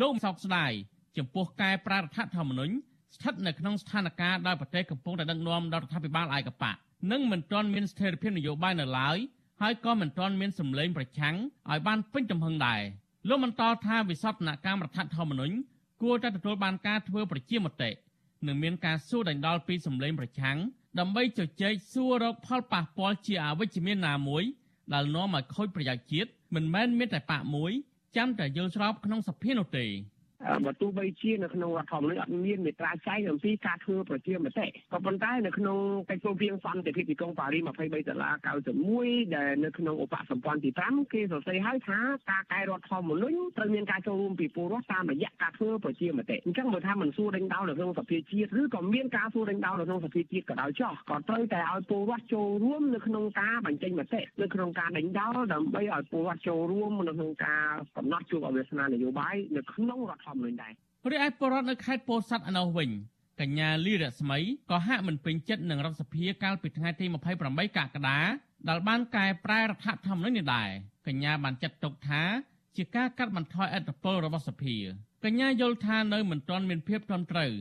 S15: លោកសោកស្ដាយចំពោះកែប្រែរដ្ឋធម្មនុញ្ញស្ថិតនៅក្នុងស្ថានភាពដែលប្រទេសកំពុងតែដឹកនាំដោយរដ្ឋាភិបាលឯកបកនិងមិនទាន់មានស្ថិរភាពនយោបាយនៅឡើយហើយក៏មិនទាន់មានសម្លេងប្រឆាំងឲ្យបានពេញទំហឹងដែរលោកបន្តថាវិសោធនកម្មរដ្ឋធម្មនុញ្ញគួរតែទទួលបានការធ្វើប្រជាមតិ និងមានការសួរដេញដោលពីសម្លេងប្រឆាំងដើម្បីជជែកសួររកផលប៉ះពាល់ជាអវិជ្ជមានណាមួយដែលនាំឲ្យខូចប្រយោជន៍ជាតិមិនមែនមានតែបាក់មួយចាំតែយល់ស្របក្នុងសភានោះទេ
S16: បើទោះបីជានៅក្នុងរដ្ឋធម្មនុញ្ញអត់មានមេត្រាចែងអំពីការធ្វើប្រជាមតិក៏ប៉ុន្តែនៅក្នុងកិច្ចព្រមព្រៀងសន្តិភាពទីក្រុងប៉ារីស23ដុល្លារ91ដែលនៅក្នុងឧបសម្ព័ន្ធទី5គេសរសេរឲ្យថាការកែរដ្ឋធម្មនុញ្ញត្រូវមានការចូលរួមពីពលរដ្ឋតាមរយៈការធ្វើប្រជាមតិអញ្ចឹងបើថាមិនសួរដេញដោលនៅក្នុងសភាជាតិឬក៏មានការសួរដេញដោលនៅក្នុងសភាជាតិក៏ដោយចោះក៏ត្រូវតែឲ្យពលរដ្ឋចូលរួមនៅក្នុងការបញ្ចេញមតិនៅក្នុងការដេញដោលដើម្បីឲ្យពលរដ្ឋចូលរួមនៅក្នុងការកំណត់ជួបអវាសនានយោបាយនៅក្នុងរដ្ឋធម្មនុញ្ញដែរ
S15: រីឯពលរដ្ឋនៅខេត្តពោធិ៍សាត់ឯនោះវិញកញ្ញាលីរស្មីក៏ហាក់មិនពេញចិត្តនឹងរដ្ឋសភាកាលពីថ្ងៃទី28កក្កដាដែលបានកែប្រែរដ្ឋធម្មនុញ្ញនេះដែរកញ្ញាបានចាត់ទុកថាជាការកាត់បន្ថយអធិបតេយ្យរបស់សភាកញ្ញាយល់ថានៅមិនទាន់មានភាពត្រឹមត្រូវ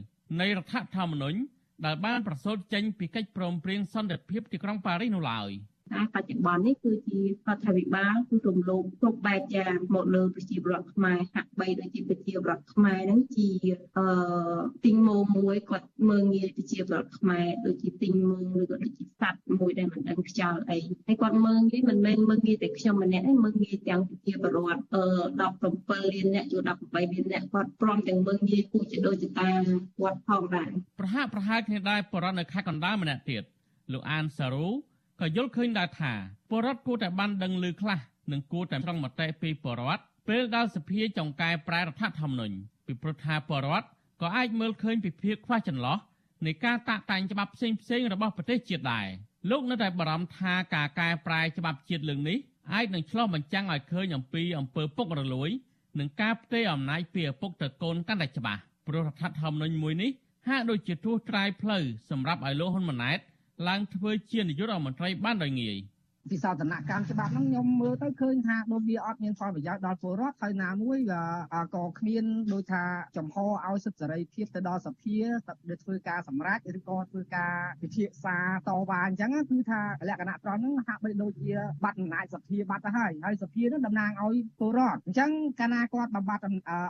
S15: នៃរដ្ឋធម្មនុញ្ញដែលបានប្រសូតចេញពីកិច្ចព្រមព្រៀងសន្តិភាពទីក្រុងប៉ារីសនោះឡើយ។
S17: តែបច្ចុប្បន្ននេះគឺជារដ្ឋាភិបាលគឺរំលោភគ្រប់បែបយ៉ាងមកលើប្រជាពលរដ្ឋខ្មែរហាក់បីដូចជាប្រជាពលរដ្ឋខ្មែរហ្នឹងជាអឺទីងម៉ូមួយគាត់មើងងាយប្រជាពលរដ្ឋខ្មែរដូចជាទីងម៉ូឬក៏ដូចជាសត្វមួយដែលមិនដឹងខ្យល់អីហើយគាត់មើងងាយមិនមែនមើងងាយតែខ្ញុំម្នាក់ទេមើងងាយទាំងប្រជាពលរដ្ឋអឺ17លានអ្នកចូល18លានអ្នកគាត់ព្រមទាំងមើងងាយគូជាដូចជាតាមគាត់ផងដែរ
S15: ប្រហាក់ប្រហែលគ្នាដែរបរិវត្តនៅខេត្តកណ្ដាលម្នាក់ទៀតលោកអានសារូ ក៏យល់ឃើញដែរថាពលរដ្ឋគួរតែបានដឹងឮខ្លះនិងគួរតែត្រង់មតិពីពលរដ្ឋពេលដែលសភាចង្កែប្រែរដ្ឋធម្មនុញ្ញពីព្រោះថាពលរដ្ឋក៏អាចមើលឃើញពីភាពខ្វះចន្លោះនៃការតាក់តែងច្បាប់ផ្សេងផ្សេងរបស់ប្រទេសជាតិដែរលោកនៅតែបារម្ភថាការកែប្រែច្បាប់ជាតិលើកនេះអាចនឹងឆ្លោះបញ្ចាំងឲ្យឃើញអំពីអំពើពុករលួយនិងការផ្ទេរអំណាចពីឪពុកទៅកូនកាន់តែច្បាស់ព្រោះរដ្ឋធម្មនុញ្ញមួយនេះហាក់ដូចជាទួសត្រាយផ្លូវសម្រាប់ឲ្យលោកហ៊ុនម៉ាណែត ឡើងធ្វើជានាយករដ្ឋមន្ត្រីបានដោយងាយ។
S18: ពិសោធនកម្មច្បាប់ហ្នឹងខ្ញុំមើលទៅឃើញថាដូចវាអត់មានផលប្រយោជន៍ដល់ពលរដ្ឋហើយណាមួយក៏គ្មានដូចថាចំហឲ្យសិទ្ធិសេរីភាពទៅដល់សភាដែលធ្វើការសម្រេចឬក៏ធ្វើការពិភាក្សាតវ៉ាអញ្ចឹងគឺថាលក្ខណៈត្រង់ហ្នឹងហាក់បីដូចជាបាត់អំណាចសភាបាត់ទៅហើយហើយសភាហ្នឹងតំណាងឲ្យពលរដ្ឋអញ្ចឹងកាលណាគាត់បំបត្តិ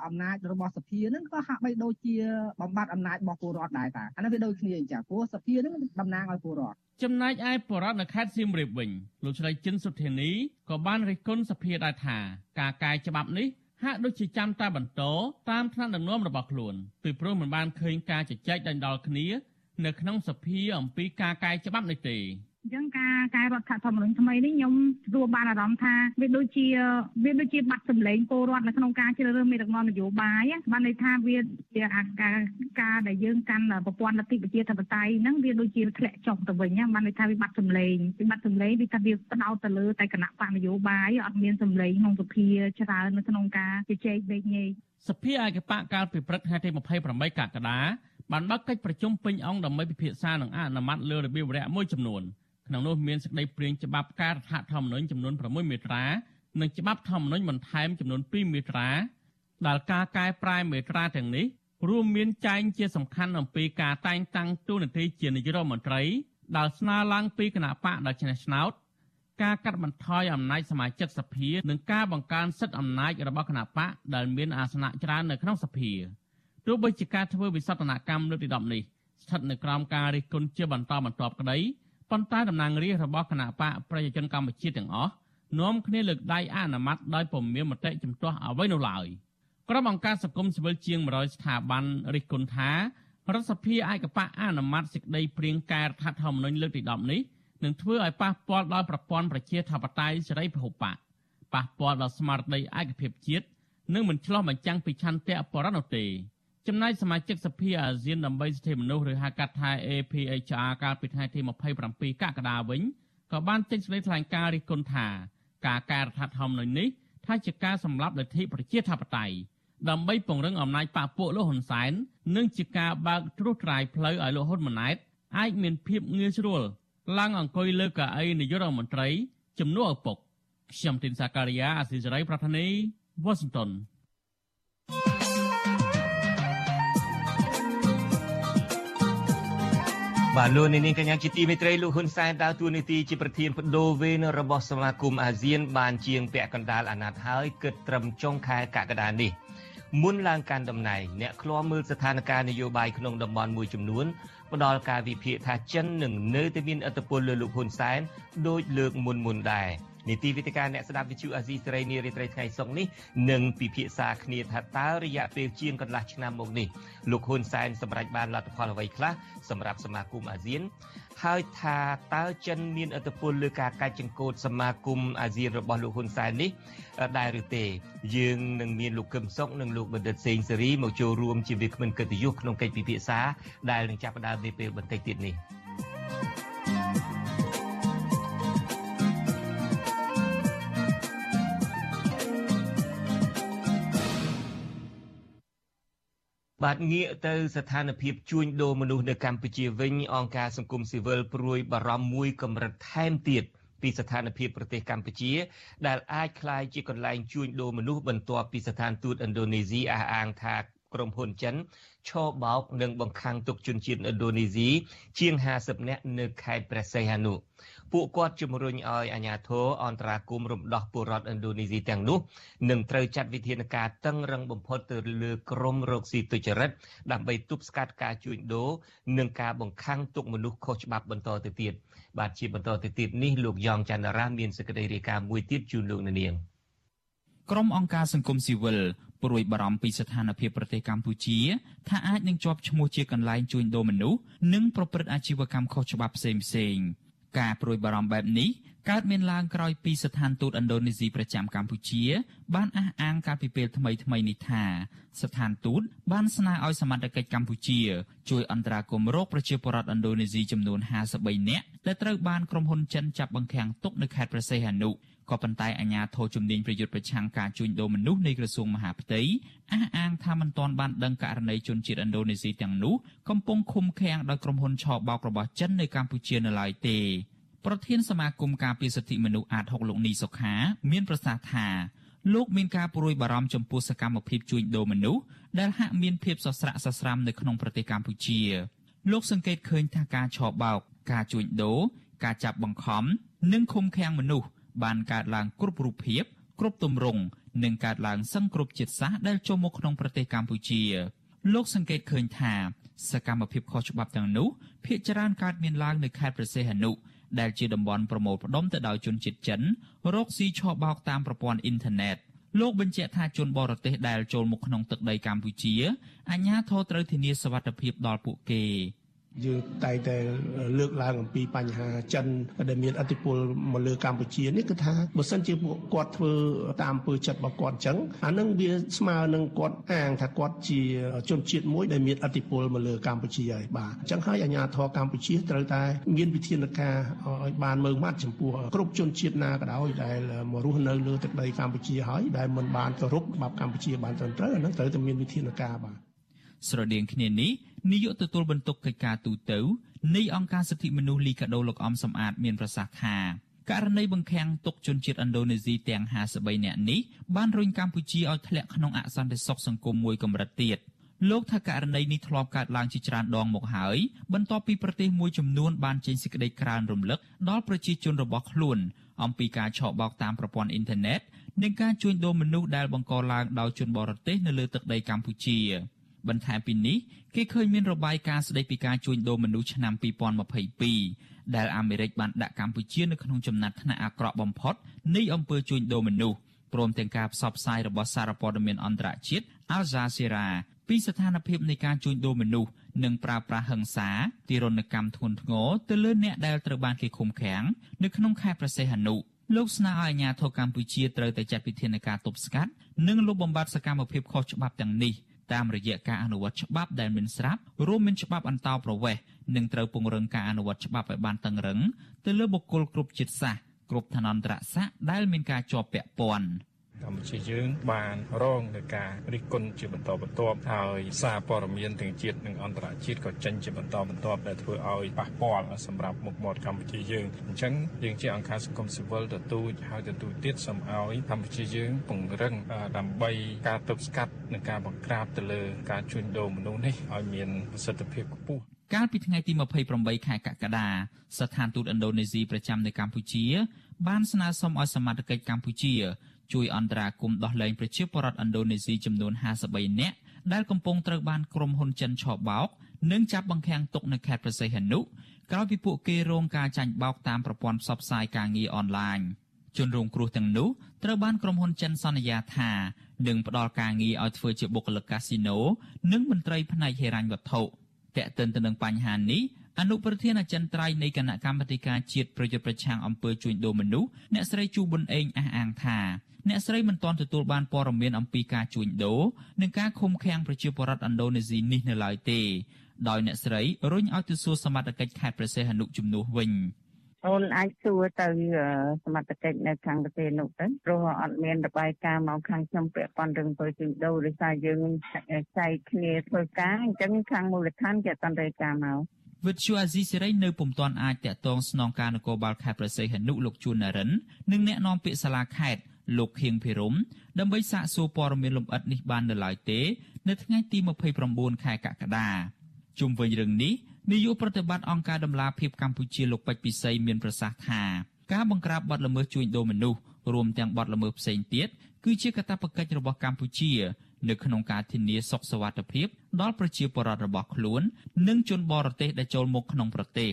S18: អំណាចរបស់សភាហ្នឹងក៏ហាក់បីដូចជាបំបត្តិអំណាចរបស់ពលរដ្ឋដែរតាអានេះវាដូចគ្នាអញ្ចឹងព្រោះសភាហ្នឹងតំណាងឲ្យពលរដ្ឋ
S15: ចំណែកឯបរដ្ឋនៅខេត្តសៀមរាបវិញលោកស្រីចិនសុធានីក៏បានរិះគន់សភាដែរថាការកែច្បាប់នេះហាក់ដូចជាចាំតែបន្តតាមថ្នាក់ដឹកនាំរបស់ខ្លួនពីព្រោះមិនបានឃើញការជជែកដេញដោលគ្នា នៅក្នុងសភាអំពីការកែច្បាប់នេះទេ
S9: អញ្ចឹងការកែរដ្ឋធម្មនុញ្ញថ្មីនេះខ្ញុំទទួលបានអារម្មណ៍ថាវាដូចជាវាដូចជាបាត់សម្លេងពលរដ្ឋនៅក្នុងការជ្រើសរើសមេដឹកនាំនយោបាយបានន័យថាវាជាអាការការដែលយើងកាន់ប្រព័ន្ធលទ្ធិប្រជាធិបតេយ្យហ្នឹងវាដូចជាធ្លាក់ចុះទៅវិញបានន័យថាវាបាត់សម្លេងវាបាត់សម្លេងវាថាវាផ្ដោតទៅលើតែគណៈបកនយោបាយអត់មានសម្លេងក្នុងសភាច្រើននៅក្នុងការជជែកវែកញែក
S15: សភាឯកបកកាលពីព្រឹកថ្ងៃទី28កក្កដាបានបើកកិច្ចប្រជុំពេញអង្គដើម្បីពិភាក្សានិងអនុម័តលើរបៀបវរៈមួយចំនួន។ ក្នុងនោះមានសេចក្តីព្រាងច្បាប់ការរដ្ឋធម្មនុញ្ញចំនួន6មាត្រានិងច្បាប់ធម្មនុញ្ញបន្ថែមចំនួន2មាត្រាដែលការកែប្រែមាត្រាទាំងនេះរួមមានចែងជាសំខាន់អំពីការតែងតាំងតួនាទីជានាយករដ្ឋមន្ត្រីដែលស្នើឡើងពីគណៈបកដ៏ឆ្នះឆ្នោតការកាត់បន្ថយអំណាចសមាជិកសភានិងការបង្កើនសិទ្ធិអំណាចរបស់គណៈបកដែលមានអាសនៈច្រើននៅក្នុងសភាទោះបីជាការធ្វើវិសោធនកម្មលើកទី10នេះស្ថិតនៅក្រោមការរិះគន់ជាបន្តបន្ទាប់ក្តី ប៉ុន្តែតំណាងរាស្ត្ររបស់គណៈបកប្រជាជនកម្ពុជាទាំងអស់នាំគ្នាលើកដៃអនុម័តដោយពុំមានមតិជំទាស់អ្វីនោះឡើយក្រុមអង្គការសង្គមស៊ីវិលជាង100ស្ថាប័នរិះគន់ថារដ្ឋសភាឯកបកអនុម័តសេចក្តីព្រៀងកែរដ្ឋធម្មនុញ្ញលើកទី10នេះនឹងធ្វើឲ្យប៉ះពាល់ដល់ប្រព័ន្ធប្រជាធិបតេយ្យសេរីពហុបកប៉ះពាល់ដល់ស្មារតីឯកភាពជាតិនិងមិនឆ្លោះបញ្ចាំងពីឆន្ទៈបរិណនោះទេ ចំណែកសមាជិកសភាអាស៊ានដើម្បីសិទ្ធិមនុស្សឬហៅកាត់ថា APHR កាលពីថ្ងៃទី27កក្កដាវិញក៏បានចេញសេចក្តីថ្លែងការណ៍រិះគន់ថាការកែរដ្ឋធម្មនុញ្ញនេះថាជាការសម្លាប់លទ្ធិប្រជាធិបតេយ្យដើម្បីពង្រឹងអំណាចបកពួកលោកហ៊ុនសែននិងជាការបើកត្រួសត្រាយផ្លូវឲ្យលោកហ៊ុនម៉ាណែតអាចមានភាពងាយស្រួលឡើងអង្គុយលើកៅអីនាយករដ្ឋមន្ត្រីជំនួសឪពុកខ្ញុំទីនសាការីយ៉ាអាស៊ីសេរីប្រធានីវ៉ាស៊ីនតោន
S4: បាទលោកនាងកញ្ញាជាទីមេត្រីលោកហ៊ុនសែនដើរតួនាទីជាប្រធានបដូវវេនរបស់សមាគមអាស៊ាន បានជាងពាក់កណ្ដាលអាណត្តិហើយគិតត្រឹមចុងខែកក្កដានេះមុនឡើងកាន់តំណែងអ្នកឃ្លាំមើលស្ថានភាពនយោបាយក្នុងតំបន់មួយចំនួនផ្ដល់ការវិភាគថាចិននឹងនៅតែមានឥទ្ធិពលលើលោកហ៊ុនសែនដោយលើកមុនមុនដែរ នីតិវិទ្យាអ្នកស្ដាប់វិទ្យុអាស៊ីសេរីនារីត្រីថ្ងៃសុកនេះនឹងពិភាក្សាគ្នាថាតើរយៈពេលជាងកន្លះឆ្នាំមកនេះលោកហ៊ុនសែនសម្រេចបានលទ្ធផលអ្វីខ្លះសម្រាប់សមាគមអាស៊ានហើយថាតើចិនមានឥទ្ធិពលលើការកាច់ចង្កូតសមាគមអាស៊ានរបស់លោកហ៊ុនសែននេះដែរឬទេយើងនឹងមានលោកកឹមសុខនិងលោកបណ្ឌិតសេងសេរីមកចូលរួមជាវាគ្មិនកិត្តិយសក្នុងកិច្ចពិភាក្សាដែលនឹងចាប់ផ្ដើមនាពេលបន្តិចទៀតនេះ បាទងាកទៅស្ថានភាពជួញដូរមនុស្សនៅកម្ពុជាវិញអង្គការសង្គមស៊ីវិលព្រួយបារម្ភមួយកម្រិតថែមទៀតពីស្ថានភាពប្រទេសកម្ពុជា ដែលអាចคล้ายជាកន្លែងជួញដូរមនុស្សបន្ទាប់ពីស្ថានទូតឥណ្ឌូនេស៊ីអះអាងថាក្រុមហ៊ុនចិនឈរបោកនិងបង្ខាំងទុកជនជាតិឥណ្ឌូនេស៊ីជាង50នាក់នៅខេត្តព្រះសីហនុ ពួកគាត់ជំរុញឲ្យអាជ្ញាធរអន្តរាគមន៍រំដោះពលរដ្ឋឥណ្ឌូនេស៊ីទាំងនោះនឹងត្រូវចាត់វិធានការតឹងរឹងបំផុតទៅលើក្រុមរកស៊ីទុច្ចរិតដើម្បីទប់ស្កាត់ការជួញដូរនិងការបង្ខំទុកមនុស្សខុសច្បាប់បន្តទៅទៀតបាទជាបន្តទៅទៀតនេះលោកយ៉ងច័ន្ទរាមានសេចក្តីរាយការណ៍មួយទៀតជូនលោកនាង
S2: ក្រុមអង្គការសង្គមស៊ីវិលព្រួយបារម្ភពីស្ថានភាពប្រទេសកម្ពុជាថាអាចនឹងជាប់ឈ្មោះជាកន្លែងជួញដូរមនុស្សនិងប្រព្រឹត្តអាជីវកម្មខុសច្បាប់ផ្សេងៗ ការព្រួយបារម្ភបែបនេះកើតមានឡើងក្រោយពីស្ថានទូតឥណ្ឌូនេស៊ីប្រចាំកម្ពុជា បានអះអាងកាលពីពេលថ្មីថ្មីនេះថា ស្ថានទូតបានស្នើឲ្យសមត្ថកិច្ចកម្ពុជា ជួយអន្តរាគមន៍រោគប្រជាពលរដ្ឋឥណ្ឌូនេស៊ីចំនួន53នាក់ដែលត្រូវបានក្រុមហ៊ុនចិនចាប់បង្ខាំងទុកនៅខេត្តព្រះសីហនុ ក៏ប៉ុន្តែអាជ្ញាធរជំនាញប្រយុទ្ធប្រឆាំងការជួញដូរមនុស្សនៃក្រសួងមហាផ្ទៃអះអាងថាមិនទាន់បានដឹងករណីជនជាតិឥណ្ឌូនេស៊ីទាំងនោះកំពុងឃុំឃាំងដោយក្រុមហ៊ុនឆបោករបស់ចិននៅកម្ពុជានៅឡើយទេប្រធានសមាគមការពារសិទ្ធិមនុស្សអាត6លោកនីសុខា មានប្រសាសន៍ថាលោកមានការព្រួយបារម្ភចំពោះសកម្មភាពជួញដូរមនុស្សដែលហាក់មានភាពសស្រាក់សស្រាំនៅក្នុងប្រទេសកម្ពុជា លោកសង្កេតឃើញថាការឆបោកការជួញដូរការចាប់បង្ខំនិងឃុំឃាំងមនុស្ស បានកើតឡើងគ្រប់រូបភាព គ្រប់ទម្រង់និងកើតឡើងសឹងគ្រប់ជាតិសាសន៍ដែលចូលមកក្នុងប្រទេសកម្ពុជាលោកសង្កេតឃើញថា សកម្មភាពខុសច្បាប់ទាំងនោះភ្នាក់ងារកើតមានឡើងនៅខេត្តព្រះសីហនុដែលជាតំបន់ប្រមូលផ្ដុំទៅដោយជនជាតិចិនរកស៊ីឆបោកតាមប្រព័ន្ធអ៊ីនធឺណិតលោកបញ្ជាក់ថាជនបរទេសដែលចូលមកក្នុងទឹកដីកម្ពុជាអាជ្ញាធរត្រូវធានាសវត្ថិភាពដល់ពួកគេ
S14: យើងតែងតែលើកឡើងអំពីបញ្ហាចិនដែលមានអធិបុលមកលើកម្ពុជានេះគឺថាបើសិនជាពួកគាត់ធ្វើតាមអំពើចិត្តរបស់គាត់អញ្ចឹងអានឹងវាស្មើនឹងគាត់អាងថាគាត់ជាជនជាតិមួយដែលមានអធិបុលមកលើកម្ពុជាហើយបាទអញ្ចឹងហើយអាជ្ញាធរកម្ពុជាត្រូវតែមានវិធានការឲ្យបានមើងម៉ាត់ចំពោះគ្រប់ជនជាតិណាក៏ដោយដែលមករស់នៅលើទឹកដីកម្ពុជាហើយដែលមិនបានគោរពច្បាប់កម្ពុជាបានត្រឹមត្រូវអានឹងត្រូវតែមានវិធានការបាទ
S2: ស្រដៀងគ្នានេះ នាយកទទួលបន្ទុកកិច្ចការទូតទៅនៃអង្គការសិទ្ធិមនុស្សលីកាដូលោកអំសំអាតមានប្រសាសន៍ថាករណីបង្ខាំងទុកជនជាតិឥណ្ឌូនេស៊ីទាំង53នាក់នេះបានរុញកម្ពុជាឲ្យធ្លាក់ក្នុងអសន្តិសុខសង្គមមួយកម្រិតទៀតលោកថាករណីនេះធ្លាប់កើតឡើងជាច្រើនដងមកហើយបន្ទាប់ពីប្រទេសមួយចំនួនបានចេញសេចក្តីក្រើនរំលឹកដល់ប្រជាជនរបស់ខ្លួនអំពីការឆបោកតាមប្រព័ន្ធអ៊ីនធឺណិតនិងការជួញដូរមនុស្សដែលបង្កឡើងដោយជនបរទេសនៅលើទឹកដីកម្ពុជា បន្ថែមពីនេះគេឃើញមានរបាយការណ៍ស្តីពីការជួញដូរមនុស្សឆ្នាំ2022ដែលអាមេរិកបានដាក់កម្ពុជានៅក្នុងចំណាត់ថ្នាក់អាក្រក់បំផុតនៃអំពើជួញដូរមនុស្សព្រមទាំងការផ្សព្វផ្សាយរបស់សារព័ត៌មានអន្តរជាតិ Al Jazeera ពីស្ថានភាពនៃការជួញដូរមនុស្សនិងប្រើប្រាស់ហិង្សាទារុណកម្មធ្ងន់ធ្ងរទៅលើអ្នកដែលត្រូវបានគេឃុំឃាំងនៅក្នុងខេត្តព្រះសីហនុលោកស្នើឲ្យអាជ្ញាធរកម្ពុជាត្រូវតែចាត់វិធានការទប់ស្កាត់និងលុបបំបាត់សកម្មភាពខុសច្បាប់ទាំងនេះ តាមរយៈការអនុវត្តច្បាប់ដែលមានស្រាប់រួមមានច្បាប់អន្តោប្រវេសន៍និងត្រូវពង្រឹងការអនុវត្តច្បាប់ឲ្យបានតឹងរឹងទៅលើបុគ្គលគ្រប់ជាតិសាសន៍គ្រប់ឋានន្តរស័ក្តិដែលមានការជាប់ពាក់ព័ន្ធ
S19: កម្ពុជាយើងបានរងនឹងការរិះគន់ជាបន្តបន្ទាប់ហើយសារព័ត៌មានទាំងជាតិនិងអន្តរជាតិក៏ចេញជាបន្តបន្ទាប់ដែលធ្វើឲ្យប៉ះពាល់សម្រាប់មុខមាត់កម្ពុជាយើងអញ្ចឹងយើងជាអង្គការសង្គមស៊ីវិលទទូចហើយទទូចទៀតសូមឲ្យកម្ពុជាយើងពង្រឹងដើម្បីការទប់ស្កាត់និងការបង្ក្រាបទៅលើការជួញដូរមនុស្សនេះឲ្យមានប្រសិទ្ធភាពខ្ពស់
S2: កាលពីថ្ងៃទី28ខែកក្កដាស្ថានទូតឥណ្ឌូនេស៊ីប្រចាំនៅកម្ពុជា បានស្នើសុំឲ្យសមាជិកកម្ពុជា ជួយអន្តរាគមន៍ដោះលែងប្រជាពលរដ្ឋឥណ្ឌូនេស៊ីចំនួន53នាក់ដែលកំពុងត្រូវបានក្រុមហ៊ុនចិនឆបោកនិងចាប់បង្ខាំងទុកនៅខេត្តព្រះសីហនុក្រោយពីពួកគេរងការចាញ់បោកតាមប្រព័ន្ធផ្សព្វផ្សាយការងារអនឡាញជនរងគ្រោះទាំងនោះត្រូវបានក្រុមហ៊ុនចិនសន្យាថានឹងផ្ដល់ការងារឲ្យធ្វើជាបុគ្គលិកកាស៊ីណូនិងមន្ត្រីផ្នែកហិរញ្ញវត្ថុតេតិនទៅនឹងបញ្ហានេះ អនុប្រធានអចិន្ត្រៃយ៍នៃគណៈកម្មាធិការជាតិប្រយុទ្ធប្រឆាំងអំពើជួញដូរមនុស្សអ្នកស្រីជូប៊ុនអេងអះអាងថាអ្នកស្រីមិនទាន់ទទួលបានព័ត៌មានអំពីការជួញដូរនិងការឃុំឃាំងប្រជាពលរដ្ឋឥណ្ឌូនេស៊ីនេះនៅឡើយទេដោយអ្នកស្រីរុញឲ្យទៅសួរសមត្ថកិច្ចខេត្តព្រះសីហនុជំនួសវិញ
S20: អូនអាចសួរទៅសមត្ថកិច្ចនៅខាងប្រទេសនោះទៅព្រោះអត់មានរបាយការណ៍មកខាងខ្ញុំពាក់ព័ន្ធរឿងធ្វើជួញដូរដោយសារយើងចែកគ្នាធ្វើការអញ្ចឹងខាងមូលដ្ឋានគេអត់រាយការណ៍មក
S2: វិទ្យុអាស៊ីសេរីនៅពុំទាន់អាចតាក់ទងស្នងការនគរបាលខេត្តប្រស័យហនុលោកជួននរិននិងអ្នកនាំពាក្យសាលាខេត្តលោកខៀងភិរមដើម្បីសាកសួរព័ត៌មានលម្អិតនេះបាននៅឡើយទេ នៅថ្ងៃទី29ខែកក្កដាជុំវិញរឿងនេះនាយកប្រតិបត្តិអង្គការដំឡាភិបកម្ពុជាលោកពេជ្រពិសីមានប្រសាសន៍ថាការបង្ក្រាបបទល្មើសជួញដូរមនុស្សរួមទាំងបទល្មើសផ្សេងទៀតគឺជាកាតព្វកិច្ចរបស់កម្ពុជា នៅក្នុងការធានាសុខសวัสดิភាពដល់ប្រជាពលរដ្ឋរបស់ខ្លួន និងជនបរទេសដែលចូលមកក្នុងប្រទេស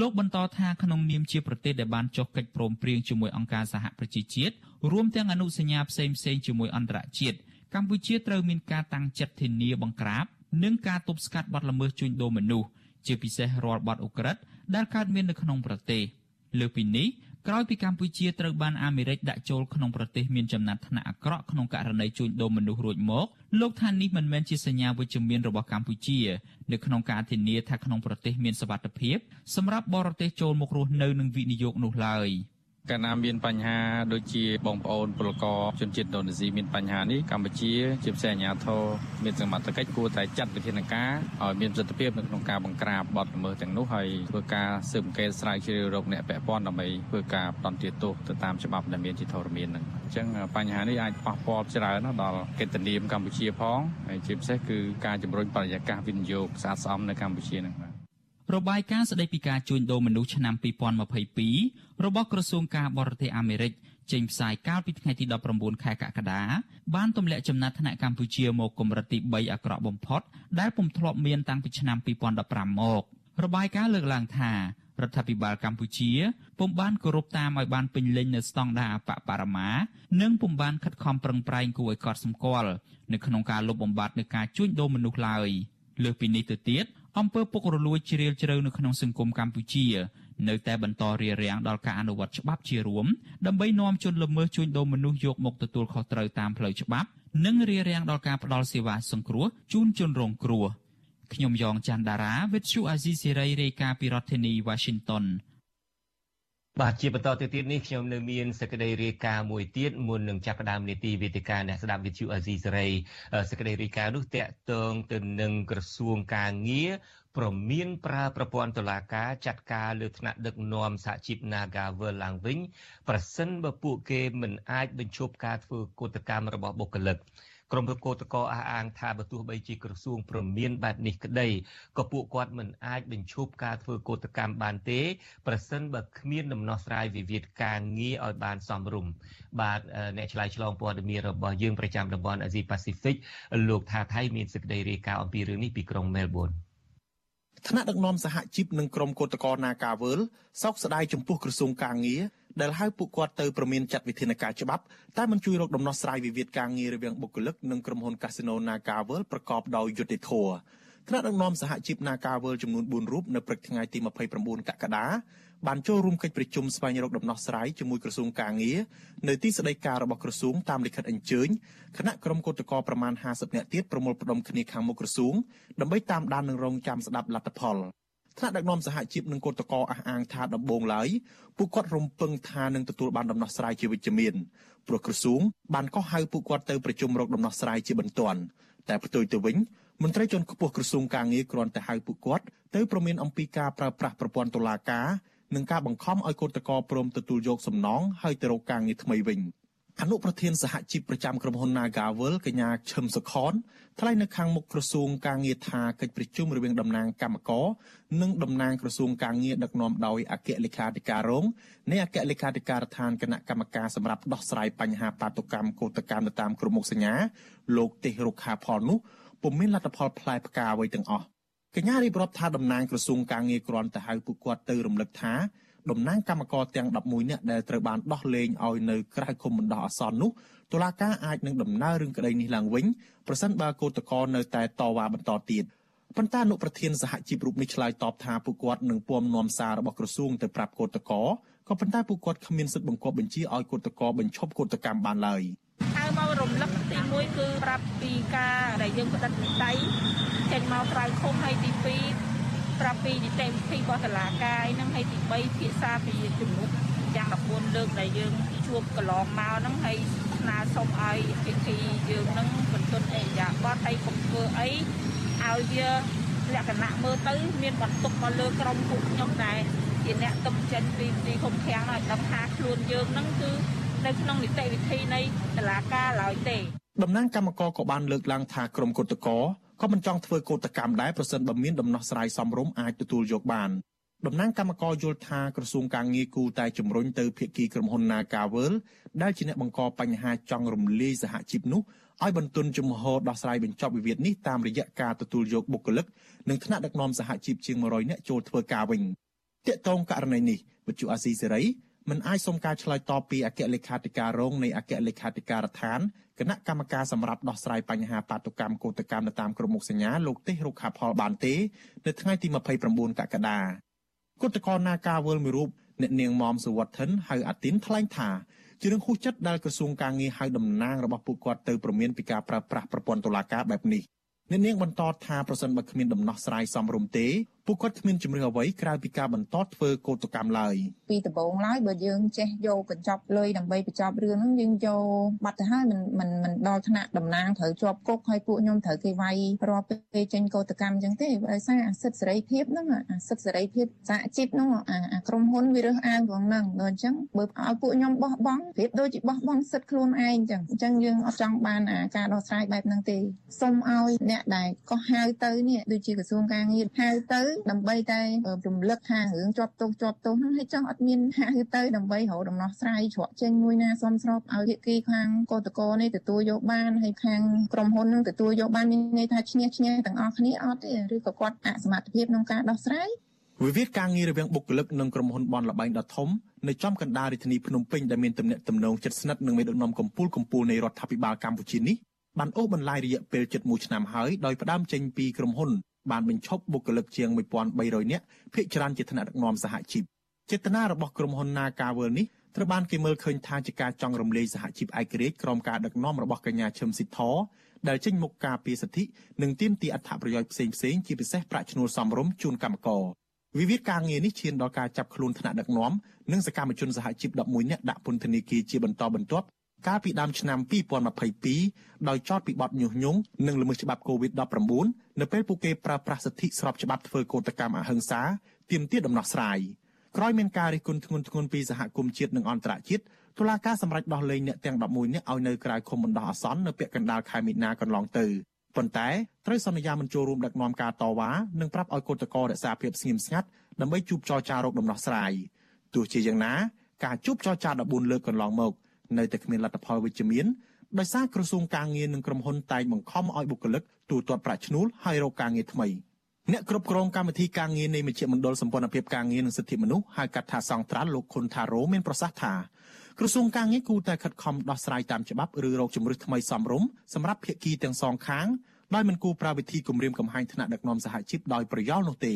S2: លោកបន្តថាក្នុងនាមជាប្រទេសដែលបានចុះកិច្ចព្រមព្រៀងជាមួយអង្គការសហប្រជាជាតិរួមទាំងអនុសញ្ញាផ្សេងៗជាមួយអន្តរជាតិកម្ពុជាត្រូវមានការតាំងចិត្តធានាបង្ក្រាបនិងការទប់ស្កាត់បទល្មើសជួញដូរមនុស្សជាពិសេសរាល់បទឧក្រិដ្ឋដែលកើតមាននៅក្នុងប្រទេសលើពីនេះ ក្រោយពីកម្ពុជាត្រូវបានអាមេរិកដាក់ចូលក្នុងប្រទេសមានចំណាត់ថ្នាក់អាក្រក់ក្នុងករណីជួញដូរមនុស្សរួចមកលោកថានេះមិនមែនជាសញ្ញាវិជ្ជមានរបស់កម្ពុជានៅក្នុងការធានាថាក្នុងប្រទេសមានសវត្ថិភាពសម្រាប់បរទេសចូលមករស់នៅនិងវិនិយោគនោះឡើយ។
S19: កាលណាមានបញ្ហាដូចជាបងប្អូនពលករជនជាតិឥណ្ឌូនេស៊ីមានបញ្ហានេះកម្ពុជាជាពិសេសអាជ្ញាធរមានសមត្ថកិច្ចគួរតែចាត់វិធានការឲ្យមានប្រសិទ្ធភាពនៅក្នុងការបង្ក្រាបបទល្មើសទាំងនោះហើយធ្វើការស៊ើបអង្កេតស្រាវជ្រាវរកអ្នកពាក់ព័ន្ធដើម្បីធ្វើការបន្តទៀតទោសទៅតាមច្បាប់ដែលមានជាធរមានហ្នឹងអញ្ចឹងបញ្ហានេះអាចប៉ះពាល់ច្រើនដល់កិត្តិនាមកម្ពុជាផងហើយជាពិសេសគឺការជំរុញបរិយាកាសវិនិយោគស្អាតស្អំនៅកម្ពុជាហ្នឹង
S2: របាយការណ៍ស្តីពីការជួញដូរមនុស្សឆ្នាំ2022របស់ក្រសួងការបរទេសអាមេរិកចេញផ្សាយកាលពីថ្ងៃទី19ខែកក្កដាបានទម្លាក់ចំណាត់ថ្នាក់កម្ពុជាមកកម្រិតទី3អាក្រក់បំផុតដែលពុំធ្លាប់មានតាំងពីឆ្នាំ2015មករបាយការណ៍លើកឡើងថារដ្ឋាភិបាលកម្ពុជាពុំបានគោរពតាមឲ្យបានពេញលេញនៅស្តង់ដារអបបរមានិងពុំបានខិតខំប្រឹងប្រែងគួរឲ្យកត់សម្គាល់នៅក្នុងការលុបបំបាត់នៃការជួញដូរមនុស្សឡើយលើសពីនេះទៅទៀត អំពើពុករលួយជ្រាលជ្រៅនៅក្នុងសង្គមកម្ពុជា នៅតែបន្តរារាំងដល់ការអនុវត្តច្បាប់ជារួមដើម្បីនាំជនល្មើសជួញដូរមនុស្សយកមកទទួលខុសត្រូវតាមផ្លូវច្បាប់និងរារាំងដល់ការផ្តល់សេវាសង្គ្រោះជូនជនរងគ្រោះខ្ញុំយ៉ងច័ន្ទដារាវិទ្យុអាស៊ីសេរីរាយការណ៍ពីរដ្ឋធានី Washington
S4: បាទជាបន្តទៅទៀតនេះខ្ញុំនៅមានសេចក្តីរាយការណ៍មួយទៀតមុននឹងចាប់ផ្ដើមនីតិវេទិកាអ្នកស្ដាប់វិទ្យុអាស៊ីសេរីសេចក្តីរាយការណ៍នោះតាក់ទងទៅនឹងក្រសួងការងារប្រមានប្រើប្រព័ន្ធតុលាការចាត់ការលើថ្នាក់ដឹកនាំសហជីព Nagavel ឡើងវិញប្រសិនបើពួកគេមិនអាចបញ្ឈប់ការធ្វើកោតកម្មរបស់បុគ្គលិក ក្រមប្រកោតកអះអាងថាបើទោះបីជាក្រសួងប្រមានបែបនេះក្តីក៏ពួកគាត់មិនអាចបញ្ឈប់ការធ្វើកោតកម្មបានទេប្រសិនបើគ្មានដំណោះស្រាយវិវាទការងារឲ្យបានសមរម្យបាទអ្នកឆ្លើយឆ្លងព័ត៌មានរបស់យើងប្រចាំតំបន់អាស៊ីប៉ាស៊ីហ្វិកលោកថាថៃមានសេចក្តីរាយការណ៍អំពីរឿងនេះពីក្រុងមែលប៊ន
S21: ថ្នាក់ដឹកនាំសហជីពនិងក្រុមកោតក្រនាការវើលសោកស្ដាយចំពោះក្រសួងការងារ ដែលហៅពួកគាត់ទៅប្រមានចាត់វិធានការច្បាប់តែមិនជួយរកដំណោះស្រាយវិវាទការងាររវាងបុគ្គលិកនិងក្រុមហ៊ុន Casino Naga World ប្រកបដោយយុត្តិធម៌ថ្នាក់ដឹកនាំសហជីព Naga World ចំនួន4រូបនៅព្រឹកថ្ងៃទី29កក្កដាបានចូលរួមកិច្ចប្រជុំស្វែងរកដំណោះស្រាយជាមួយក្រសួងការងារនៅទីស្តីការរបស់ក្រសួងតាមលិខិតអញ្ជើញគណៈក្រុមគឧតកោប្រមាណ50នាក់ទៀតប្រមូលផ្ដុំគ្នាខាងមុខក្រសួងដើម្បីតាមដាននិងរងចាំស្ដាប់លទ្ធផល ថ្នាក់ដឹកនាំសហជីពនិងគឧតកោអះអាងថាដំបូងឡើយពួកគាត់រំពឹងថានឹងទទួលបានដំណោះស្រាយជាវិជ្ជមានព្រោះក្រសួងបានកោះហៅពួកគាត់ទៅប្រជុំរកដំណោះស្រាយជាបន្ទាន់តែផ្ទុយទៅវិញមន្ត្រីជាន់ខ្ពស់ក្រសួងការងារគ្រាន់តែហៅពួកគាត់ទៅប្រមានអំពីការប្រើប្រាស់ប្រព័ន្ធតុលាការនិងការបង្ខំឲ្យគឧតកោព្រមទទួលយកសំណងហើយទៅរកការងារថ្មីវិញ អនុប្រធានសហជីពប្រចាំក្រុមហ៊ុន Nagavel កញ្ញាឈឹមសុខនថ្លែងនៅខាងមុខក្រសួងការងារថាកិច្ចប្រជុំរវាងតំណាងគណៈកម្មការនិងតំណាងក្រសួងការងារដឹកនាំដោយអគ្គលេខាធិការរងនៃអគ្គលេខាធិការដ្ឋានគណៈកម្មការសម្រាប់ដោះស្រាយបញ្ហាបាតុកម្មកោតកម្មតាមក្រុមមុខសញ្ញាលោកទេសរុក្ខាផលនោះពុំមានលទ្ធផលផ្លែផ្កាអ្វីទាំងអស់កញ្ញារៀបរាប់ថាតំណាងក្រសួងការងារគ្រាន់តែហៅពួកគាត់ទៅរំលឹកថា តំណាងគណៈកម្មការទាំង11នាក់ដែលត្រូវបានដោះលែងឲ្យនៅក្រៅឃុំបណ្ដោះអាសន្ននោះតុលាការអាចនឹងដំណើររឿងក្តីនេះឡើងវិញប្រសិនបើកោតក្រនៅតែតវ៉ាបន្តទៀតប៉ុន្តែអនុប្រធានសហជីពរូបនេះឆ្លើយតបថាពួកគាត់នឹងពំនាំសាររបស់ក្រសួងទៅប្រាប់កោតក្រក៏ប៉ុន្តែពួកគាត់គ្មានសិទ្ធិបង្គាប់បញ្ជាឲ្យកោតក្របញ្ឈប់កោតកម្មបានឡើយ
S22: ហៅមករំលឹកទី1គឺប្រាប់ពីការដែលយើងផ្តិតវិស័យចេញមកក្រៅឃុំហើយទី2 ប្រាប់ពីនីតិវិធីរបស់តុលាការហ្នឹងហើយទី3ភាសាពីជំនួសយ៉ាង14លើកដែលយើងជួបកន្លងមកហ្នឹងហើយស្នើសុំឲ្យភាគីយើងហ្នឹងបន្ទន់អេយ៉ាបតហើយកុំធ្វើអីឲ្យវាលក្ខណៈមើលទៅមានបន្ទុកមកលើក្រុមពួកខ្ញុំដែរជាអ្នកទឹកចេញពីទីឃុំឃាំងឲ្យដឹងថាខ្លួនយើងហ្នឹងគឺនៅក្នុងនីតិវិធីនៃតុលាការឡើយទេ
S21: តំណាងគណៈកម្មការក៏បានលើកឡើងថាក្រមគឧតកោ ក៏មិនចង់ធ្វើកោតកម្មដែរប្រសិនបើមានដំណោះស្រាយសមរម្យអាចទទួលយកបានតំណាងគណៈកម្មការយល់ថាក្រសួងការងារគូតែជំរុញទៅភាគីក្រុមហ៊ុន Nagavel ដែលជាអ្នកបង្កបញ្ហាចង់រំលាយសហជីពនោះឲ្យបន្ទន់ជំហរដោះស្រាយបញ្ចប់វិវាទនេះតាមរយៈការទទួលយកបុគ្គលិកនិងថ្នាក់ដឹកនាំសហជីពជាង100នាក់ចូលធ្វើការវិញទាក់ទងករណីនេះវិទ្យុអាស៊ីសេរី មិនអាចសុំការឆ្លើយតបពីអគ្គលេខាធិការរងនៃអគ្គលេខាធិការដ្ឋានគណៈកម្មការសម្រាប់ដោះស្រាយបញ្ហាបាតុកម្មកោតកម្មនៅតាមក្រុមមុខសញ្ញាលោកទេសរុក្ខាផលបានទេនៅថ្ងៃទី29កក្កដាគណៈកោណាការវល់មួយរូបអ្នកនាងមុំសុវត្ថិនហៅអាទីនថ្លែងថាជារឿងហួសចិត្តដែលក្រសួងការងារហៅតំណាងរបស់ពួកគាត់ទៅប្រមានពីការប្រើប្រាស់ប្រព័ន្ធតុលាការបែបនេះអ្នកនាងបន្តថាប្រសិនបើគ្មានដំណោះស្រាយសមរម្យទេពួកគាត់គ្មានជំរឿអ្វីក្រៅពីការបន្តធ្វើកោតកម្មឡើយ
S23: ពីដំបូងឡើយបើយើងចេះយកកញ្ចប់លុយដើម្បីបញ្ចប់រឿងហ្នឹងយើងយកបាត់ទៅហើយមិនមិនមិនដល់ថ្នាក់តំណាងត្រូវជាប់គុកហើយពួកខ្ញុំត្រូវគេវាយរាប់ពេលចេញកោតកម្មអញ្ចឹងទេដោយសារអាសិទ្ធិសេរីភាពហ្នឹងអាសិទ្ធិសេរីភាពសហជីពហ្នឹងអាក្រុមហ៊ុនវារើសអើងផងហ្នឹងដល់អញ្ចឹងបើឲ្យពួកខ្ញុំបោះបង់ប្រៀបដូចជាបោះបង់សិទ្ធិខ្លួនឯងអញ្ចឹងអញ្ចឹងយើងអត់ចង់បានអាការដោះស្រាយបែបហ្នឹងទេសូមឲ្យអ្នកដែលក៏ហៅទៅនេះដូចជាក្រសួងការងារហៅទៅដើម្បីតែរំលឹកថារឿងជាប់ទោសជាប់ទោសហ្នឹងឲ្យចង់អត់មានហាក់ទៅដើម្បីរកដំណោះស្រាយច្រកចេញមួយណាសមស្របឲ្យភាគីខាងកតកនេះទទួលយកបានហើយខាងក្រុមហ៊ុននឹងទទួលយកបានមានន័យថាឈ្នះឈ្នះទាំងអស់គ្នាអត់ទេឬក៏គាត់អសមត្ថភាពក្នុងការដោះស្រាយ
S21: វិវាទការងាររវាងបុគ្គលិកនិងក្រុមហ៊ុនបនលបែងដ៏ធំនៅចំកណ្ដាលរាជធានីភ្នំពេញដែលមានទំនាក់ទំនងជិតស្និទ្ធនឹងមេដឹកនាំកម្ពុជាកម្ពុជានៃរដ្ឋាភិបាលកម្ពុជានេះបានអូសបន្លាយរយៈពេលជិត1ឆ្នាំហើយដោយផ្ដើមចេញពីក្រុមហ៊ុន បានបញ្ឈប់បុគ្គលិកជាង1300នាក់ភាគច្រើនជាថ្នាក់ដឹកនាំសហជីពចេតនារបស់ក្រុមហ៊ុន Nagavel នេះត្រូវបានគេមើលឃើញថាជាការចង់រំលាយសហជីពឯករាជ្យក្រោមការដឹកនាំរបស់កញ្ញាឈឹមស៊ីធដែលចេញមុខការពីសិទ្ធិនិងទាមទារអត្ថប្រយោជន៍ផ្សេងផ្សេងជាពិសេសប្រាក់ឈ្នួលសមរម្យជូនកម្មករវិវាទការងារនេះឈានដល់ការចាប់ខ្លួនថ្នាក់ដឹកនាំនិងសកម្មជនសហជីព11នាក់ដាក់ពន្ធនាគារជាបន្តបន្ទាប់ កាលពីដើមឆ្នាំ2022ដោយចោទពីបទញុះញង់និងល្មើសច្បាប់ COVID-19 នៅពេលពួកគេប្រើប្រាស់សិទ្ធិស្របច្បាប់ធ្វើកោតកម្មអហិង្សាទាមទារដំណោះស្រាយក្រោយមានការរិះគន់ធ្ងន់ធ្ងរពីសហគមន៍ជាតិនិងអន្តរជាតិតុលាការសម្រេចដោះលែងអ្នកទាំង11នាក់ឲ្យនៅក្រៅឃុំបណ្ដោះអាសន្ននៅពាក់កណ្ដាលខែមីនាកន្លងទៅប៉ុន្តែត្រូវសន្យាមិនចូលរួមដឹកនាំការតវ៉ានិងប្រាប់ឲ្យកូតកោរក្សាភាពស្ងៀមស្ងាត់ដើម្បីជួបចរចារកដំណោះស្រាយទោះជាយ៉ាងណាការជួបចរចា14លើកកន្លងមក នៅតែគ្មានលទ្ធផលវិជ្ជមានដោយសារក្រសួងការងារនិងក្រុមហ៊ុនតែងបង្ខំឲ្យបុគ្គលិកទូទាត់ប្រាក់ឈ្នួលហើយរកការងារថ្មីអ្នកគ្រប់គ្រងកម្មវិធីការងារនៃមជ្ឈមណ្ឌលសម្ព័ន្ធភាពការងារនិងសិទ្ធិមនុស្សហៅកាត់ថាសង្ត្រាល់លោកខុនថារ៉ូមានប្រសាសន៍ថាក្រសួងការងារគូតែខិតខំដោះស្រាយតាមច្បាប់ឬរកជំរឹះថ្មីសមរម្យសម្រាប់ភាគីទាំងសងខាងដោយមិនគូប្រើវិធីគម្រាមកំហែងថ្នាក់ដឹកនាំសហជីពដោយប្រយោលនោះទេ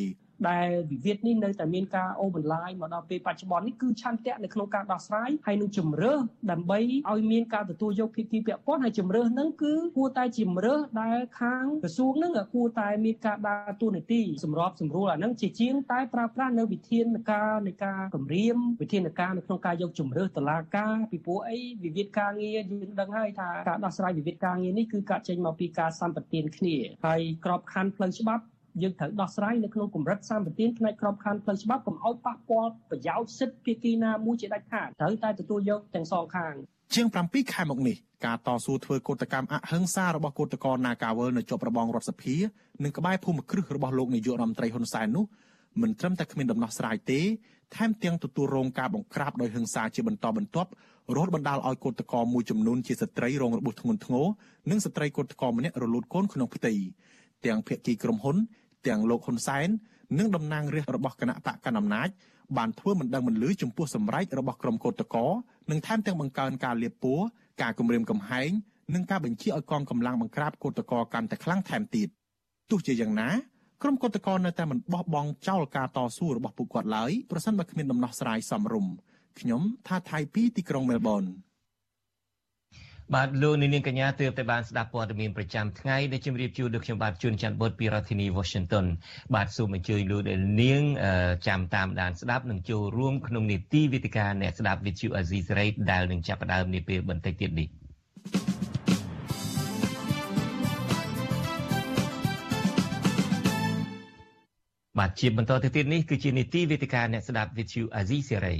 S24: ដែលវិវាទនេះនៅតែមានការអូបន្លាយមកដល់ពេលបច្ចុប្បន្ននេះគឺឆន្ទៈនៅក្នុងការដោះស្រាយហើយនឹងជំរើសដើម្បីឲ្យមានការទទួលយកភាគីពាក់ព័ន្ធហើយជំរើសហ្នឹងគឺគួរតែជំរើសដែលខាងក្រសួងហ្នឹងគួរតែមានការដើរតួនាទីសម្របសម្រួលអាហ្នឹងជាជាងតែប្រើប្រាស់នៅវិធានការនៃការគម្រាមវិធានការនៅក្នុងការយកជំរើសតឡាការពីព្រោះអីវិវាទការងារយើងដឹងហើយថាការដោះស្រាយវិវាទការងារនេះគឺកាត់ចេញមកពីការសម្បទានគ្នាហើយក្របខ័ណ្ឌផ្លូវច្បាប់ យើងត្រូវដោះស្រាយនៅក្នុងកម្រិតសម្បទានផ្នែកក្របខ័ណ្ឌផ្លូវច្បាប់កុំឲ្យប៉ះពាល់ប្រយោជន៍សិទ្ធិភាគីណាមួយជាដាច់ខាតត្រូវតែទទួលយកទាំងសងខាង
S21: ជាង7ខែមកនេះការតស៊ូធ្វើកោតកម្មអហិង្សារបស់កោតក្រនាការវលនៅជាប់របងរដ្ឋសភានិងក្បែរភូមិគ្រឹះរបស់លោកនាយករដ្ឋមន្ត្រីហ៊ុនសែននោះមិនត្រឹមតែគ្មានដំណោះស្រាយទេថែមទាំងទទួលរងការបង្ក្រាបដោយហិង្សាជាបន្តបន្ទាប់រហូតបណ្ដាលឲ្យកូនតកមួយចំនួនជាស្ត្រីរងរបួសធ្ងន់ធ្ងរនិងស្ត្រីកូនតកម្នាក់រលូតកូនក្នុងផ្ទៃទាំងភៀកគីក្រុមហ៊ុន ទាំងលោកហ៊ុនសែននិងតំណាងរាស្ត្ររបស់គណៈបកកណ្ដាលអំណាចបានធ្វើមិនដឹងមិនលឺចំពោះសម្រេចរបស់ក្រុមកោតតកនិងថែមទាំងបង្កើនការលៀបពួរការគម្រាមកំហែងនិងការបញ្ជាឲ្យកងកម្លាំងបង្ក្រាបកោតតកកាន់តែខ្លាំងថែមទៀតទោះជាយ៉ាងណាក្រុមកោតក្រនៅតែមិនបោះបង់ចោលការតស៊ូរបស់ពួកគាត់ឡើយប្រសិនបើគ្មានដំណោះស្រាយសមរម្យខ្ញុំថាថៃពីទីក្រុងមែលប៊ន
S4: បាទលោកនាងកញ្ញាទើបតែបានស្ដាប់ព័ត៌មានប្រចាំថ្ងៃដែលជម្រាបជូនដល់ខ្ញុំបាទជួនច័ន្ទបុតពីរដ្ឋធានី Washington បាទសូមអញ្ជើញលោកនាងចាំតាមដានស្ដាប់និងចូលរួមក្នុងនីតិវិទ្យាអ្នកស្ដាប់ Vithu Azizi Serai ដែលនឹងចាប់ផ្ដើមនាពេលបន្តិចទៀតនេះបាទជាបន្តទៅទៀតនេះគឺជានីតិវិទ្យាអ្នកស្ដាប់ Vithu Azizi Serai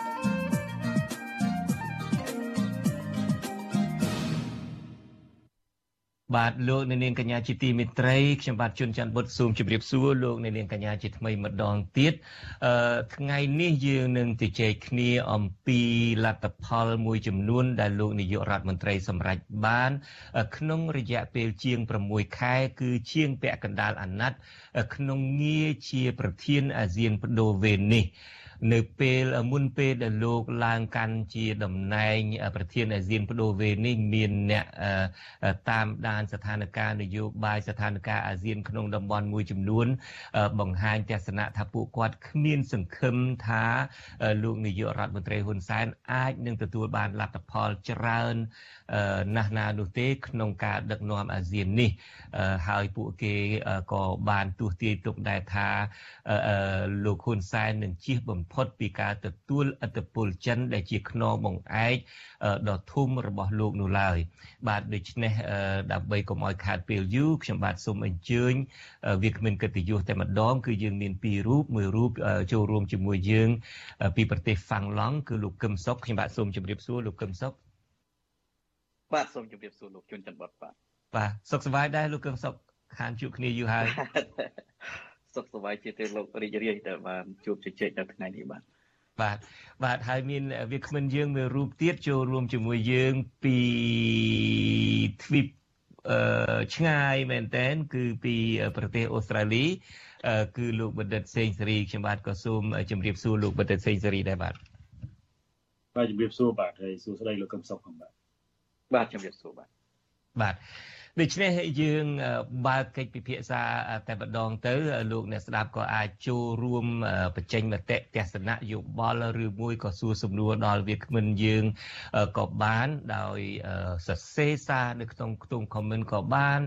S4: បាទលោកអ្នកនាងកញ្ញាជាទីមេត្រីខ្ញុំបាទជួនច័ន្ទបុតសូមជម្រាបសួរលោកអ្នកនាងកញ្ញាជាថ្មីម្ដងទៀតអឺថ្ងៃនេះយើងនឹងជជែកគ្នាអំពីលទ្ធផលមួយចំនួន ដែលលោកនាយករដ្ឋមន្ត្រីសម្រេចបាន ក្នុងរយៈពេលជាង6ខែ គឺជាងពាក់កណ្ដាលអាណត្តិក្នុងងារជាប្រធានអាស៊ានបដូវវេននេះ នៅពេលមុនពេលដែលលោកឡើងកាន់ជាតំណែងប្រធានអាស៊ានបដូវវេននេះមានអ្នកតាមដានស្ថានភាពនយោបាយស្ថានភាពអាស៊ានក្នុងតំបន់មួយចំនួន បង្ហាញទស្សនៈថាពួកគាត់គ្មានសង្ឃឹមថាលោកនាយករដ្ឋមន្ត្រីហ៊ុនសែនអាចនឹងទទួលបានលទ្ធផលច្រើនណាស់ណានោះទេ ក្នុងការដឹកនាំអាស៊ាននេះ ហើយពួកគេក៏បានទស្សទាយទុកដែរថាលោកហ៊ុនសែននឹងជៀសបំផុតពីការទទួលឥទ្ធិពលចិនដែលជាខ្នងបង្អែកដ៏ធំរបស់លោកនោះឡើយបាទដូច្នេះដើម្បីកុំឲ្យខាតពេលយូរខ្ញុំបាទសូមអញ្ជើញវាគ្មិនកិត្តិយសតែម្ដងគឺយើងមានពីររូបមួយរូបចូលរួមជាមួយយើង ពីប្រទេសហ្វាំងឡង់គឺលោកកឹមសុខខ្ញុំបាទសូមជម្រាបសួរលោកកឹមសុខ
S25: បាទសូមជម្រាបសួរលោកជួនច័ន្ទបតបាទ
S4: បាទសុខសប្បាយដែរលោកកឹមសុខខានជួបគ្នាយូរហើយ
S25: សុខសប្បាយជាទេលោករីករាយដែលបានជួបជជែកនៅថ្ងៃនេះបាទ
S4: បាទបាទហើយមានវាគ្មិនយើងមួយរូបទៀតចូលរួមជាមួយយើងពីទ្វីបអឺឆ្ងាយមែនតែនគឺពីប្រទេសអូស្ត្រាលីគឺលោកបណ្ឌិតសេងសេរីខ្ញុំបាទក៏សូមជម្រាបសួរលោកបណ្ឌិតសេងសេរីដែរបាទ
S25: បាទជម្រាបសួរបាទហើយសួស្តីលោកកឹមសុខផងបាទបាទជម្រាបសួរបាទ
S4: បាទ ដូច្នេះយើងបើកកិច្ចពិភាក្សាតែម្ដងទៅលោកអ្នកស្ដាប់ក៏អាចចូលរួមបញ្ចេញមតិទស្សនៈយោបល់ឬមួយក៏សួរសំណួរដល់វាគ្មិនយើងក៏បានដោយសរសេរសារនៅក្នុងខ្ទង់ comment ក៏បាន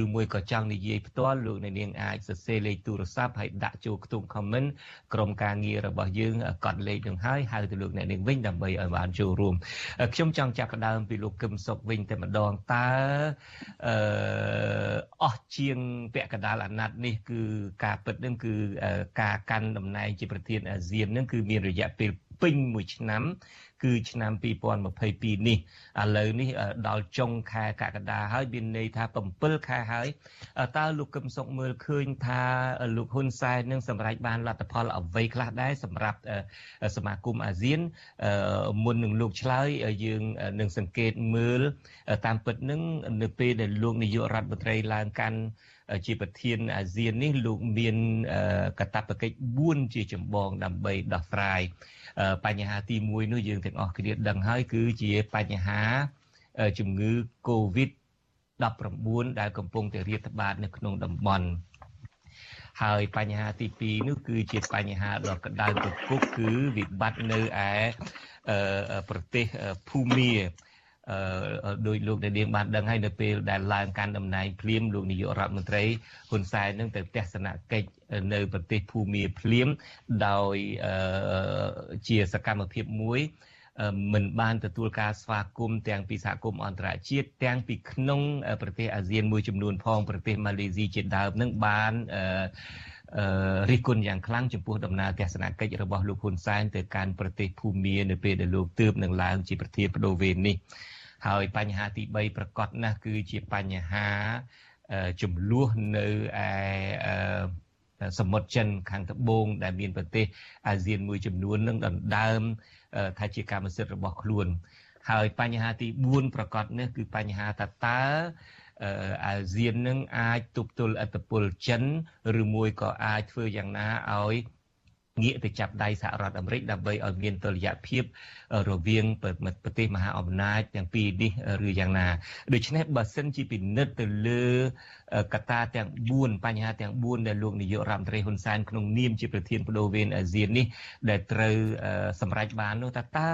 S4: ឬមួយក៏ចង់និយាយផ្ទាល់លោកអ្នកនាងអាចសរសេរលេខទូរស័ព្ទហើយដាក់ចូលខ្ទង់ comment ក្រុមការងាររបស់យើងកត់លេខនឹងហើយហៅទៅលោកអ្នកនាងវិញដើម្បីឲ្យបានចូលរួមខ្ញុំចង់ចាប់ផ្ដើមពីលោកកឹមសុខវិញតែម្ដងតើអឺអស់ជាងពាក់កណ្ដាលអាណត្តិនេះគឺការពិតនឹងគឺការកាន់តំណែងជាប្រធានអាស៊ាននឹងគឺមានរយៈពេល ពេញមួយឆ្នាំ គឺឆ្នាំ2022នេះឥឡូវនេះដល់ចុងខែកក្កដាហើយមានន័យថា7ខែហើយតើលោកកឹមសុខមើលឃើញថាលោកហ៊ុនសែននឹងសម្រេចបានលទ្ធផលអ្វីខ្លះដែរសម្រាប់សមាគមអាស៊ានមុននឹងលោកឆ្លើយយើងនឹងសង្កេតមើលតាមពិតនឹងនៅពេលដែលលោកនាយករដ្ឋមន្ត្រីឡើងកាន់ជាប្រធានអាស៊ាននេះលោកមានកតបកិច្ច4ជាចម្បងដើម្បីដោះស្រាយ បញ្ហាទី1នោះយើងទាំងអស់គ្នាដឹងហើយគឺជាបញ្ហាជំងឺ Covid 19ដែលកំពុងតែរាតត្បាតនៅក្នុងតំបន់ហើយបញ្ហាទី2នោះគឺជាបញ្ហាដ៏ក្តៅគគុកគឺវិបត្តិនៅឯប្រទេសភូមា អឺដោយលោកនាងបានដឹងហើយនៅពេលដែលឡើងកាន់តំណែងភ្លាមលោកនាយករដ្ឋមន្ត្រីហ៊ុនសែននឹងទៅទស្សនកិច្ចនៅប្រទេសភូមាភ្លាមដោយជាសកម្មភាពមួយមិនបានទទួលការស្វាគមន៍ទាំងពីសហគមន៍អន្តរជាតិទាំងពីក្នុងប្រទេសអាស៊ានមួយចំនួនផងប្រទេសម៉ាឡេស៊ីជាដើមនឹងបានអឺរិះគន់យ៉ាងខ្លាំងចំពោះដំណើរទស្សនកិច្ចរបស់លោកហ៊ុនសែនទៅកាន់ប្រទេសភូមានៅពេលដែលលោកទើបនឹងឡើងជាប្រធានបដូវវេននេះ ហើយបញ្ហាទី3ប្រកបណាស់គឺជាបញ្ហាចំនួននៅឯសមុទ្រចិនខាងត្បូងដែលមានប្រទេសអាស៊ានមួយចំនួននឹងដណ្ដើមថាជាកម្មសិទ្ធិរបស់ខ្លួនហើយបញ្ហាទី4ប្រកបនេះគឺបញ្ហាថាតើអាស៊ាននឹងអាចទប់ទល់អធិបុលចិន ឬមួយក៏អាចធ្វើយ៉ាងណាឲ្យ ងាកទៅចាប់ដៃសហរដ្ឋអាមេរិកដើម្បីឲ្យមានតុល្យភាពរវាងប្រទេសមហាអំណាចទាំងពីរនេះឬយ៉ាងណាដូច្នេះបើសិនជាពិនិត្យទៅលើកត្តាទាំង4បញ្ហាទាំង4ដែលលោកនាយករដ្ឋមន្ត្រីហ៊ុនសែនក្នុងនាមជាប្រធានបដូវវេនអាស៊ាននេះដែលត្រូវសម្រេចបាននោះតើតើ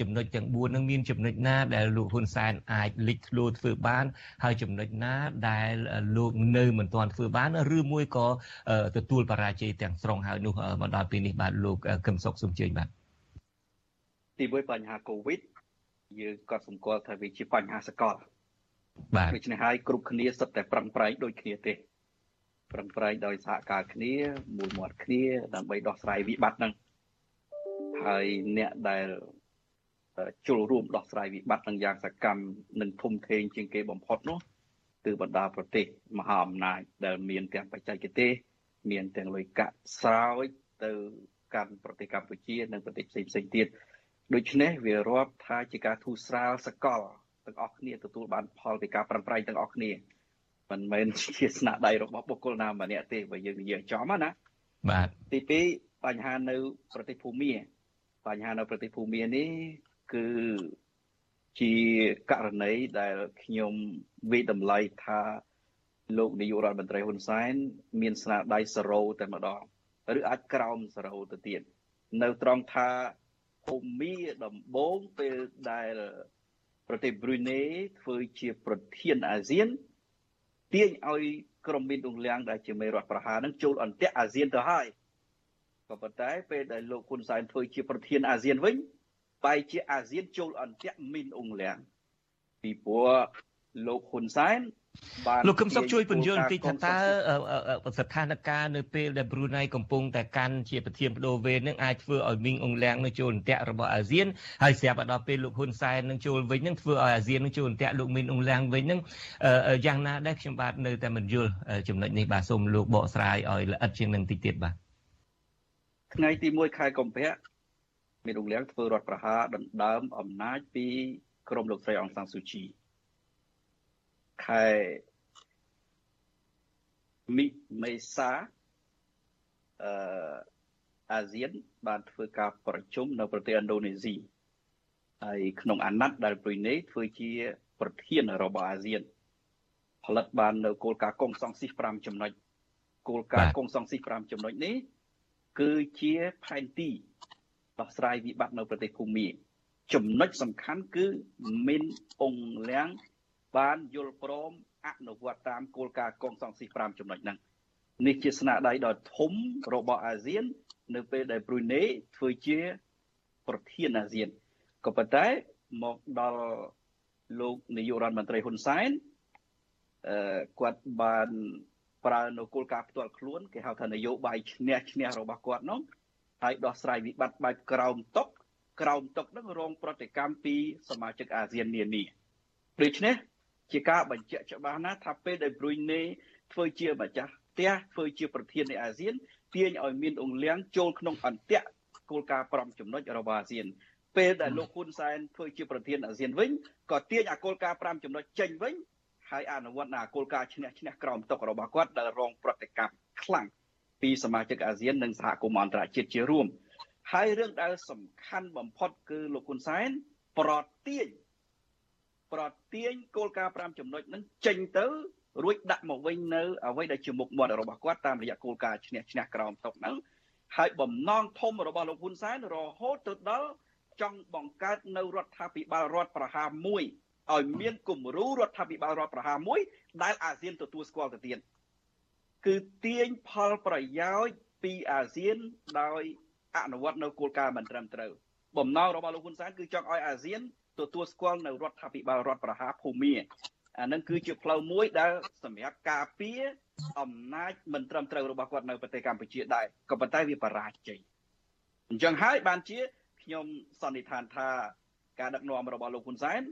S4: ចំណុចទាំង4នឹងមានចំណុចណាដែលលោកហ៊ុនសែនអាចលេចធ្លោធ្វើបាន ហើយចំណុចណាដែលលោកនៅមិនទាន់ធ្វើបានឬមួយក៏ទទួលបរាជ័យទាំងស្រុងហើយនោះមកដល់ពេលនេះបាទលោកកឹមសុខសូមជើញបាទ
S26: ទីមួយបញ្ហាកូវីដយើងក៏សម្គាល់ថាវាជាបញ្ហាសកល
S4: បាទ
S26: ដូច្នេះហើយគ្រប់គ្នាសុទ្ធតែប្រឹងប្រែងដូចគ្នាទេប្រឹងប្រែងដោយសហការគ្នាមួយមាត់គ្នាដើម្បីដោះស្រាយវិបត្តិហ្នឹងហើយអ្នកដែលចូលរួមដោះស្រាយវិបត្តិនឹងយ៉ាងសកម្មនិងធំធេងជាងគេបំផុតនោះគឺបណ្ដាប្រទេសមហាអំណាចដែលមានទាំងបច្ចេកទេសមានទាំងលុយកាក់ស្រោច ទៅកាន់ប្រទេសកម្ពុជា និងប្រទេសផ្សេងផ្សេងទៀតដូច្នេះវារាប់ថាជាការធូរស្រាលសកលទាំងអស់គ្នាទទួលបានផលពីការប្រឹងប្រែងទាំងអស់គ្នាមិនមែនជាស្នាដៃរបស់បុគ្គលណាម្នាក់ទេបើយើងនិយាយចំណា
S4: បាទ
S26: ទី2បញ្ហានៅប្រទេសភូមាបញ្ហានៅប្រទេសភូមានេះគឺជាករណីដែលខ្ញុំវិតម្លៃថាលោកនាយករដ្ឋមន្ត្រីហ៊ុនសែនមានស្នាដៃសរោតែម្ដង ឬអាចក្រោមសរោទៅទៀតនៅត្រង់ថាភូមាដំបងពេលដែលប្រទេសប្រ៊ុយណេធ្វើជាប្រធានអាស៊ានទាញឲ្យក្រុមមីនអ៊ុងលៀងដែលជាមេរដ្ឋប្រហារនឹងចូលអន្តៈអាស៊ានទៅហើយក៏ប៉ុន្តែពេលដែលលោកហ៊ុនសែនធ្វើជាប្រធានអាស៊ានវិញបែរជាអាស៊ានចូលអន្តៈមីនអ៊ុងលៀងពីព្រោះ លោកហ៊ុនសែន
S4: លោកកឹមសុខជួយពន្យល់បន្តិចថាតើស្ថានភាពនៅពេលដែលប្រ៊ូណៃកំពុងតែកាន់ជាប្រធានបដូវវេននឹងអាចធ្វើឲ្យមីងអ៊ុងលៀងនឹងចូលអន្តៈរបស់អាស៊ានហើយស្រាប់ដល់ពេលលោកហ៊ុនសែននឹងចូលវិញនឹងធ្វើឲ្យអាស៊ាននឹងចូលអន្តៈលោកមីងអ៊ុងលៀងវិញនឹងយ៉ាងណាដែរខ្ញុំបាទនៅតែមិនយល់ចំណុចនេះបាទសូមលោកបកស្រាយឲ្យល្អិតជាងនឹងតិចទៀតបាទ
S26: ថ្ងៃទី1ខែកុម្ភៈមីងអ៊ុងលៀងធ្វើរដ្ឋប្រហារដណ្ដើមអំណាចពីក្រមលោកស្រីអង្សាំស៊ូជី ខែមិមេសាអឺអាស៊ានបានធ្វើការប្រជុំនៅប្រទេសឥណ្ឌូនេស៊ីហើយក្នុងអាណត្តិដែលប្រ៊ុយណេធ្វើជា ប្រធានរបស់អាស៊ានផលិតបាននៅគោលការណ៍កុងសង្ស៊ីស5ចំណុចគោលការណ៍កុងសង្ស៊ីស5ចំណុចនេះគឺជាផែនទីដោះស្រាយវិបត្តិនៅប្រទេសភូមាចំណុចសំខាន់គឺមានអង្គលៀង បានយល់ព្រមអនុវត្តតាមគោលការណ៍កងសង្ស៊ី5ចំណុចហ្នឹងនេះជាស្នាដៃដ៏ធំរបស់អាស៊ាន នៅពេលដែលប្រ៊ុយណេធ្វើជា ប្រធានអាស៊ានក៏ប៉ុន្តែមកដល់លោកនាយករដ្ឋមន្ត្រីហ៊ុនសែនអឺគាត់បានប្រើនៅគោលការណ៍ផ្ទាល់ខ្លួនគេហៅថានយោបាយឈ្នះឈ្នះរបស់គាត់នោះហើយដោះស្រាយវិបត្តិបែបក្រោមតុកក្រោមតុកនឹងរងប្រតិកម្មពីសមាជិកអាស៊ាននានាដូច្នេះ ជាការបញ្ជាក់ច្បាស់ណាស់ថាពេលដែលប្រុយណេធ្វើជាម្ចាស់ផ្ទះធ្វើជាប្រធាននៃអាស៊ានទាញឲ្យមានអង្គលៀងចូលក្នុងអន្តៈគោលការណ៍5ចំណុចរបស់អាស៊ានពេលដែលលោកហ៊ុនសែនធ្វើជាប្រធានអាស៊ានវិញក៏ទាញអាគោលការណ៍5ចំណុចចេញវិញហើយអនុវត្តនៅអាគោលការណ៍ឈ្នះឈ្នះក្រោមតុករបស់គាត់ដែលរងប្រតិកម្មខ្លាំងពីសមាជិកអាស៊ាននិងសហគមន៍អន្តរជាតិជារួមហើយរឿងដែលសំខាន់បំផុតគឺលោកហ៊ុនសែនប្រទាញ ប្រទាញគោលការណ៍5ចំណុចហ្នឹងចេញទៅរួចដាក់មកវិញនៅអ្វីដែលជាមុខមាត់របស់គាត់តាមរយៈគោលការណ៍ឈ្នះឈ្នះក្រោមតុកហ្នឹងហើយបំណងធំរបស់លោកហ៊ុនសែនរហូតទៅដល់ចង់បង្កើតនៅរដ្ឋាភិបាលរដ្ឋប្រហារមួយឲ្យមានគំរូរដ្ឋាភិបាលរដ្ឋប្រហារមួយ ដែលអាស៊ានទទួលស្គាល់ទៅទៀតគឺទាញផលប្រយោជន៍ពីអាស៊ានដោយអនុវត្តនៅគោលការណ៍មិនត្រឹមត្រូវបំណងរបស់លោកហ៊ុនសែនគឺចង់ឲ្យអាស៊ាន ទទួលស្គាល់នៅរដ្ឋាភិបាលរដ្ឋប្រហារភូមាអានឹងគឺជាផ្លូវមួយដែលសម្រាប់ការពារអំណាចមិនត្រឹមត្រូវរបស់គាត់នៅប្រទេសកម្ពុជាដែរក៏ប៉ុន្តែវាបរាជ័យអញ្ចឹងហើយបានជាខ្ញុំសន្និដ្ឋានថាការដឹកនាំរបស់លោកហ៊ុនសែន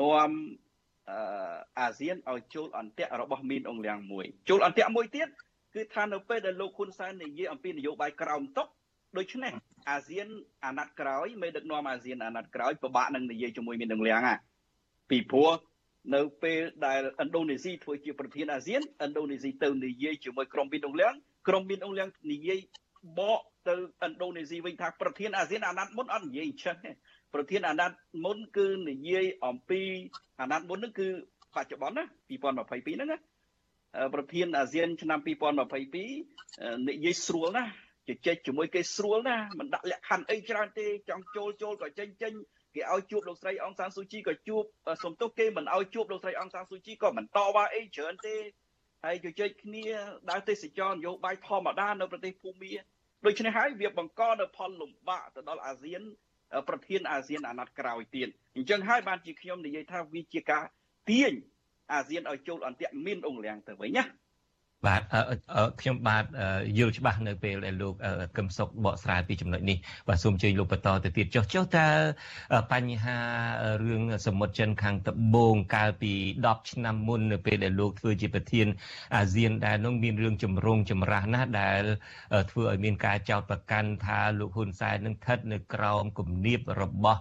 S26: នាំអាស៊ានឲ្យចូលអន្តៈរបស់មីនអងលៀងមួយចូលអន្តៈមួយទៀតគឺថានៅពេលដែលលោកហ៊ុនសែននិយាយអំពីនយោបាយក្រោមតុក ដូច្នេះអាស៊ានអាណត្តិក្រោយមេដឹកនាំអាស៊ានអាណត្តិក្រោយពិបាកនឹងនិយាយជាមួយមីនអងលៀងហ่ะពីព្រោះនៅពេលដែលឥណ្ឌូនេស៊ីធ្វើជាប្រធានអាស៊ានឥណ្ឌូនេស៊ីទៅនិយាយជាមួយក្រុមមីនអងលៀងក្រុមមីនអងលៀងនិយាយបកទៅឥណ្ឌូនេស៊ីវិញថាប្រធានអាស៊ានអាណត្តិមុនអត់និយាយអញ្ចឹងទេប្រធានអាណត្តិមុនគឺនិយាយអំពីអាណត្តិមុនហ្នឹងគឺបច្ចុប្បន្នណា2022ហ្នឹងណាប្រធានអាស៊ានឆ្នាំ2022និយាយស្រួលណា ជជែកជាមួយគេស្រួលណាមិនដាក់លក្ខខណ្ឌអីច្រើនទេចង់ចូលចូលក៏ចេញចេញគេឲ្យជួបលោកស្រីអង្សានស៊ូជីក៏ជួបសំទោសគេមិនឲ្យជួបលោកស្រីអង្សានស៊ូជីក៏មិនតវ៉ាអីច្រើនទេហើយជជែកគ្នាដើរទេសចរនយោបាយធម្មតានៅប្រទេសភូមាដូច្នេះហើយវាបង្កនៅផលលំបាកទៅដល់អាស៊ាន ប្រធានអាស៊ានអាណត្តិក្រោយទៀតអញ្ចឹងហើយបានជាខ្ញុំនិយាយថាវាជាការទាញអាស៊ានឲ្យចូលអន្តៈមានអង្គលៀងទៅវិញណា
S4: បាទខ្ញុំបាទយល់ច្បាស់នៅពេលដែលលោកកឹមសុខបកស្រាយពីចំណុចនេះបាទសូមជើញលោកបន្តទៅទៀតចុះចុះតើបញ្ហារឿងសមុទ្រចិនខាងត្បូងកាលពី10ឆ្នាំមុននៅពេលដែលលោកធ្វើជាប្រធានអាស៊ានដែលនោះមានរឿងចម្រូងចម្រាសណាស់ដែលធ្វើឲ្យមានការចោទប្រកាន់ថាលោកហ៊ុនសែននឹងស្ថិតនៅក្រោមគំនាបរបស់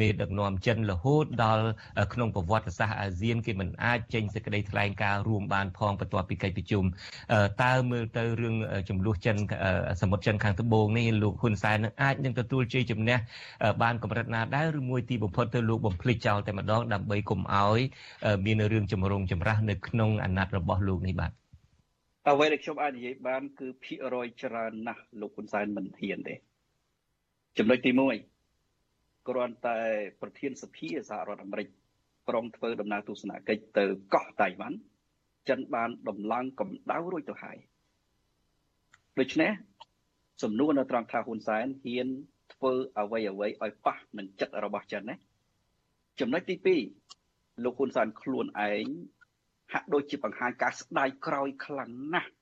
S4: មេដឹកនាំចិនរហូតដល់ក្នុងប្រវត្តិសាស្ត្រអាស៊ានគេមិនអាចចេញសេចក្តីថ្លែងការណ៍រួមបានផងបន្ទាប់ពីកិច្ចប្រជុំតើមើលទៅរឿងចំនួនចិនសមុទ្រចិនខាងត្បូងនេះលោកហ៊ុនសែននឹងអាចនឹងទទួលជ័យជំនះបានកម្រិតណាដែរឬមួយទីបំផុតទៅលោកបំភ្លេចចោលតែម្ដងដើម្បីកុំឲ្យមានរឿងចម្រូងចម្រាសនៅក្នុងអាណត្តិរបស់លោកនេះបាទ
S26: អ្វីដែលខ្ញុំអាចនិយាយបាន គឺភាគរយច្រើនណាស់លោកហ៊ុនសែនមិនហ៊ានទេចំណុចទី1 គ្រាន់តែប្រធានសភាសហរដ្ឋអាមេរិកព្រមធ្វើដំណើរទស្សនកិច្ចទៅកោះតៃវ៉ាន់ចិនបានដំឡើងកម្ដៅរួចទៅហើយដូច្នេះសំណួរនៅត្រង់ថាហ៊ុនសែនហ៊ានធ្វើអ្វីអ្វីឲ្យប៉ះនឹងចិត្តរបស់ចិនណាចំណុចទី2លោកហ៊ុនសែនខ្លួនឯងហាក់ដូចជាបង្ហាញការស្ដាយក្រោយខ្លាំងណាស់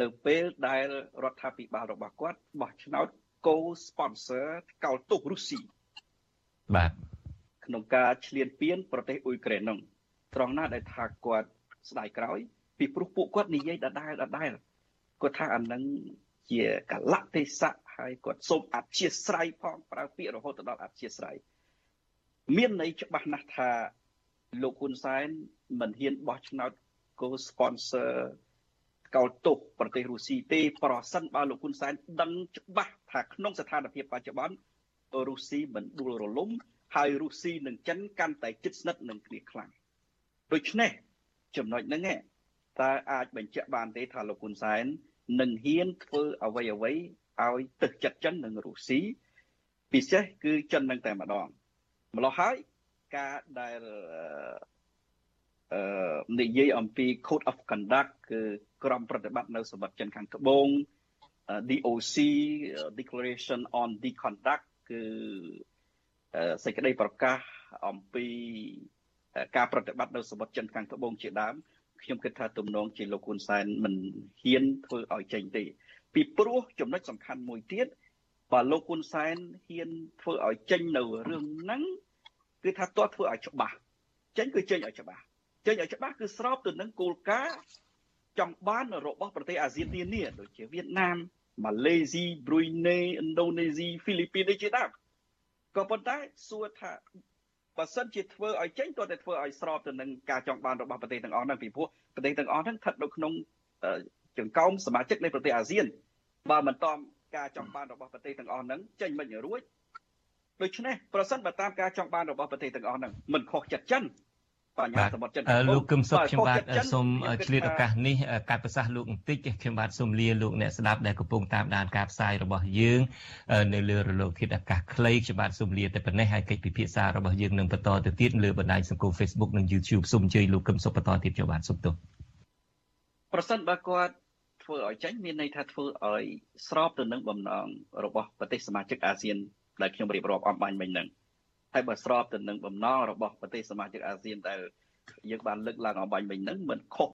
S26: នៅពេលដែលរដ្ឋាភិបាលរបស់គាត់បោះឆ្នោត co-sponsor កោលទុករុស្ស៊ី
S4: បាទ
S26: ក្នុងការឈ្លានពានប្រទេសអ៊ុយក្រែននោះត្រង់ណាដែលថាគាត់ស្ដាយក្រោយ ពីព្រោះពួកគាត់និយាយដដែលដដែលគាត់ថាអានឹងជាកលៈទេសៈហើយគាត់សូមអធិស្ស្រ័យផងប្រើពាក្យរហូតដល់អធិស្ស្រ័យមានន័យច្បាស់ណាស់ថាលោកហ៊ុនសែនមិនហ៊ានបោះឆ្នោត co-sponsor កោលទុកប្រទេសរុស្ស៊ីទេ ប្រសិនបើលោកហ៊ុនសែនដឹងច្បាស់ថាក្នុងស្ថានភាពបច្ចុប្បន្ន រុស្ស៊ីមិនដួលរលំហើយរុស្ស៊ីនិងចិនកាន់តែជិតស្និទ្ធនឹងគ្នាខ្លាំងដូច្នេះចំណុចហ្នឹងតើអាចបញ្ជាក់បានទេថាលោកហ៊ុនសែននឹងហ៊ានធ្វើអ្វីអ្វីឲ្យទឹកចិត្តចិននិងរុស្ស៊ីពិសេសគឺចិននឹងតែម្ដងម្ល៉េះហើយការដែលអឺនិយាយអំពី code of conduct គឺក្រមប្រតិបត្តិនៅសម្បត្តិចិនខាងត្បូង DOC declaration on the conduct គឺសេចក្តីប្រកាសអំពីការប្រតិបត្តិនៅសមុទ្រចិនខាងត្បូងជាដើមខ្ញុំគិតថាទំនងជាលោកហ៊ុនសែនមិនហ៊ានធ្វើឲ្យចេញទេ ពីព្រោះចំណុចសំខាន់មួយទៀតបើលោកហ៊ុនសែនហ៊ានធ្វើឲ្យចេញនៅរឿងហ្នឹងគឺថាទាត់ធ្វើឲ្យច្បាស់ចេញគឺចេញឲ្យច្បាស់ចេញឲ្យច្បាស់គឺស្របទៅនឹងគោលការណ៍ចង់បានរបស់ប្រទេសអាស៊ាននានាដូចជាវៀតណាម ម៉ាឡេស៊ីប្រុយណេឥណ្ឌូនេស៊ីហ្វីលីពីនជាដើមក៏ប៉ុន្តែសួរថាបើសិនជាធ្វើឲ្យចេញទាល់តែធ្វើឲ្យស្របទៅនឹងការចង់បានរបស់ប្រទេសទាំងអស់ហ្នឹងពីព្រោះប្រទេសទាំងអស់ហ្នឹងស្ថិតនៅក្នុងចង្កោមសមាជិកនៃប្រទេសអាស៊ានបើមិនតំការចង់បានរបស់ប្រទេសទាំងអស់ហ្នឹងចេញមិនរួចដូច្នេះប្រសិនបើតាមការចង់បានរបស់ប្រទេសទាំងអស់ហ្នឹងមិនខុសចិត្តចិន បញ្ហាសមុទ្រចិន
S4: លោកកឹមសុខខ្ញុំបាទសូមឆ្លៀតឱកាសនេះកាត់ប្រសាសន៍លោកបន្តិចខ្ញុំបាទសូមលាលោកអ្នកស្ដាប់ដែលកំពុងតាមដានការផ្សាយរបស់យើងនៅលើរលកធាតុអាកាសខ្លីខ្ញុំបាទសូមលាតែប៉ុណ្ណេះហើយកិច្ចពិភាក្សារបស់យើងនឹងបន្តទៅទៀតលើបណ្ដាញសង្គម Facebook និង YouTube សូមអញ្ជើញលោកកឹមសុខបន្តទៀតខ្ញុំបាទសូមទោស
S26: ប្រសិនបើគាត់ធ្វើឲ្យចាញ់មានន័យថាធ្វើឲ្យស្របទៅនឹងបំណងរបស់ប្រទេសសមាជិកអាស៊ានដែលខ្ញុំរៀបរាប់អំបញ្ញមិញហ្នឹង ហើយបើស្របទៅនឹងបំណងរបស់ប្រទេសសមាជិកអាស៊ានដែលយើងបានលើកឡើងអំបញ្ញមិញហ្នឹងមិនខុស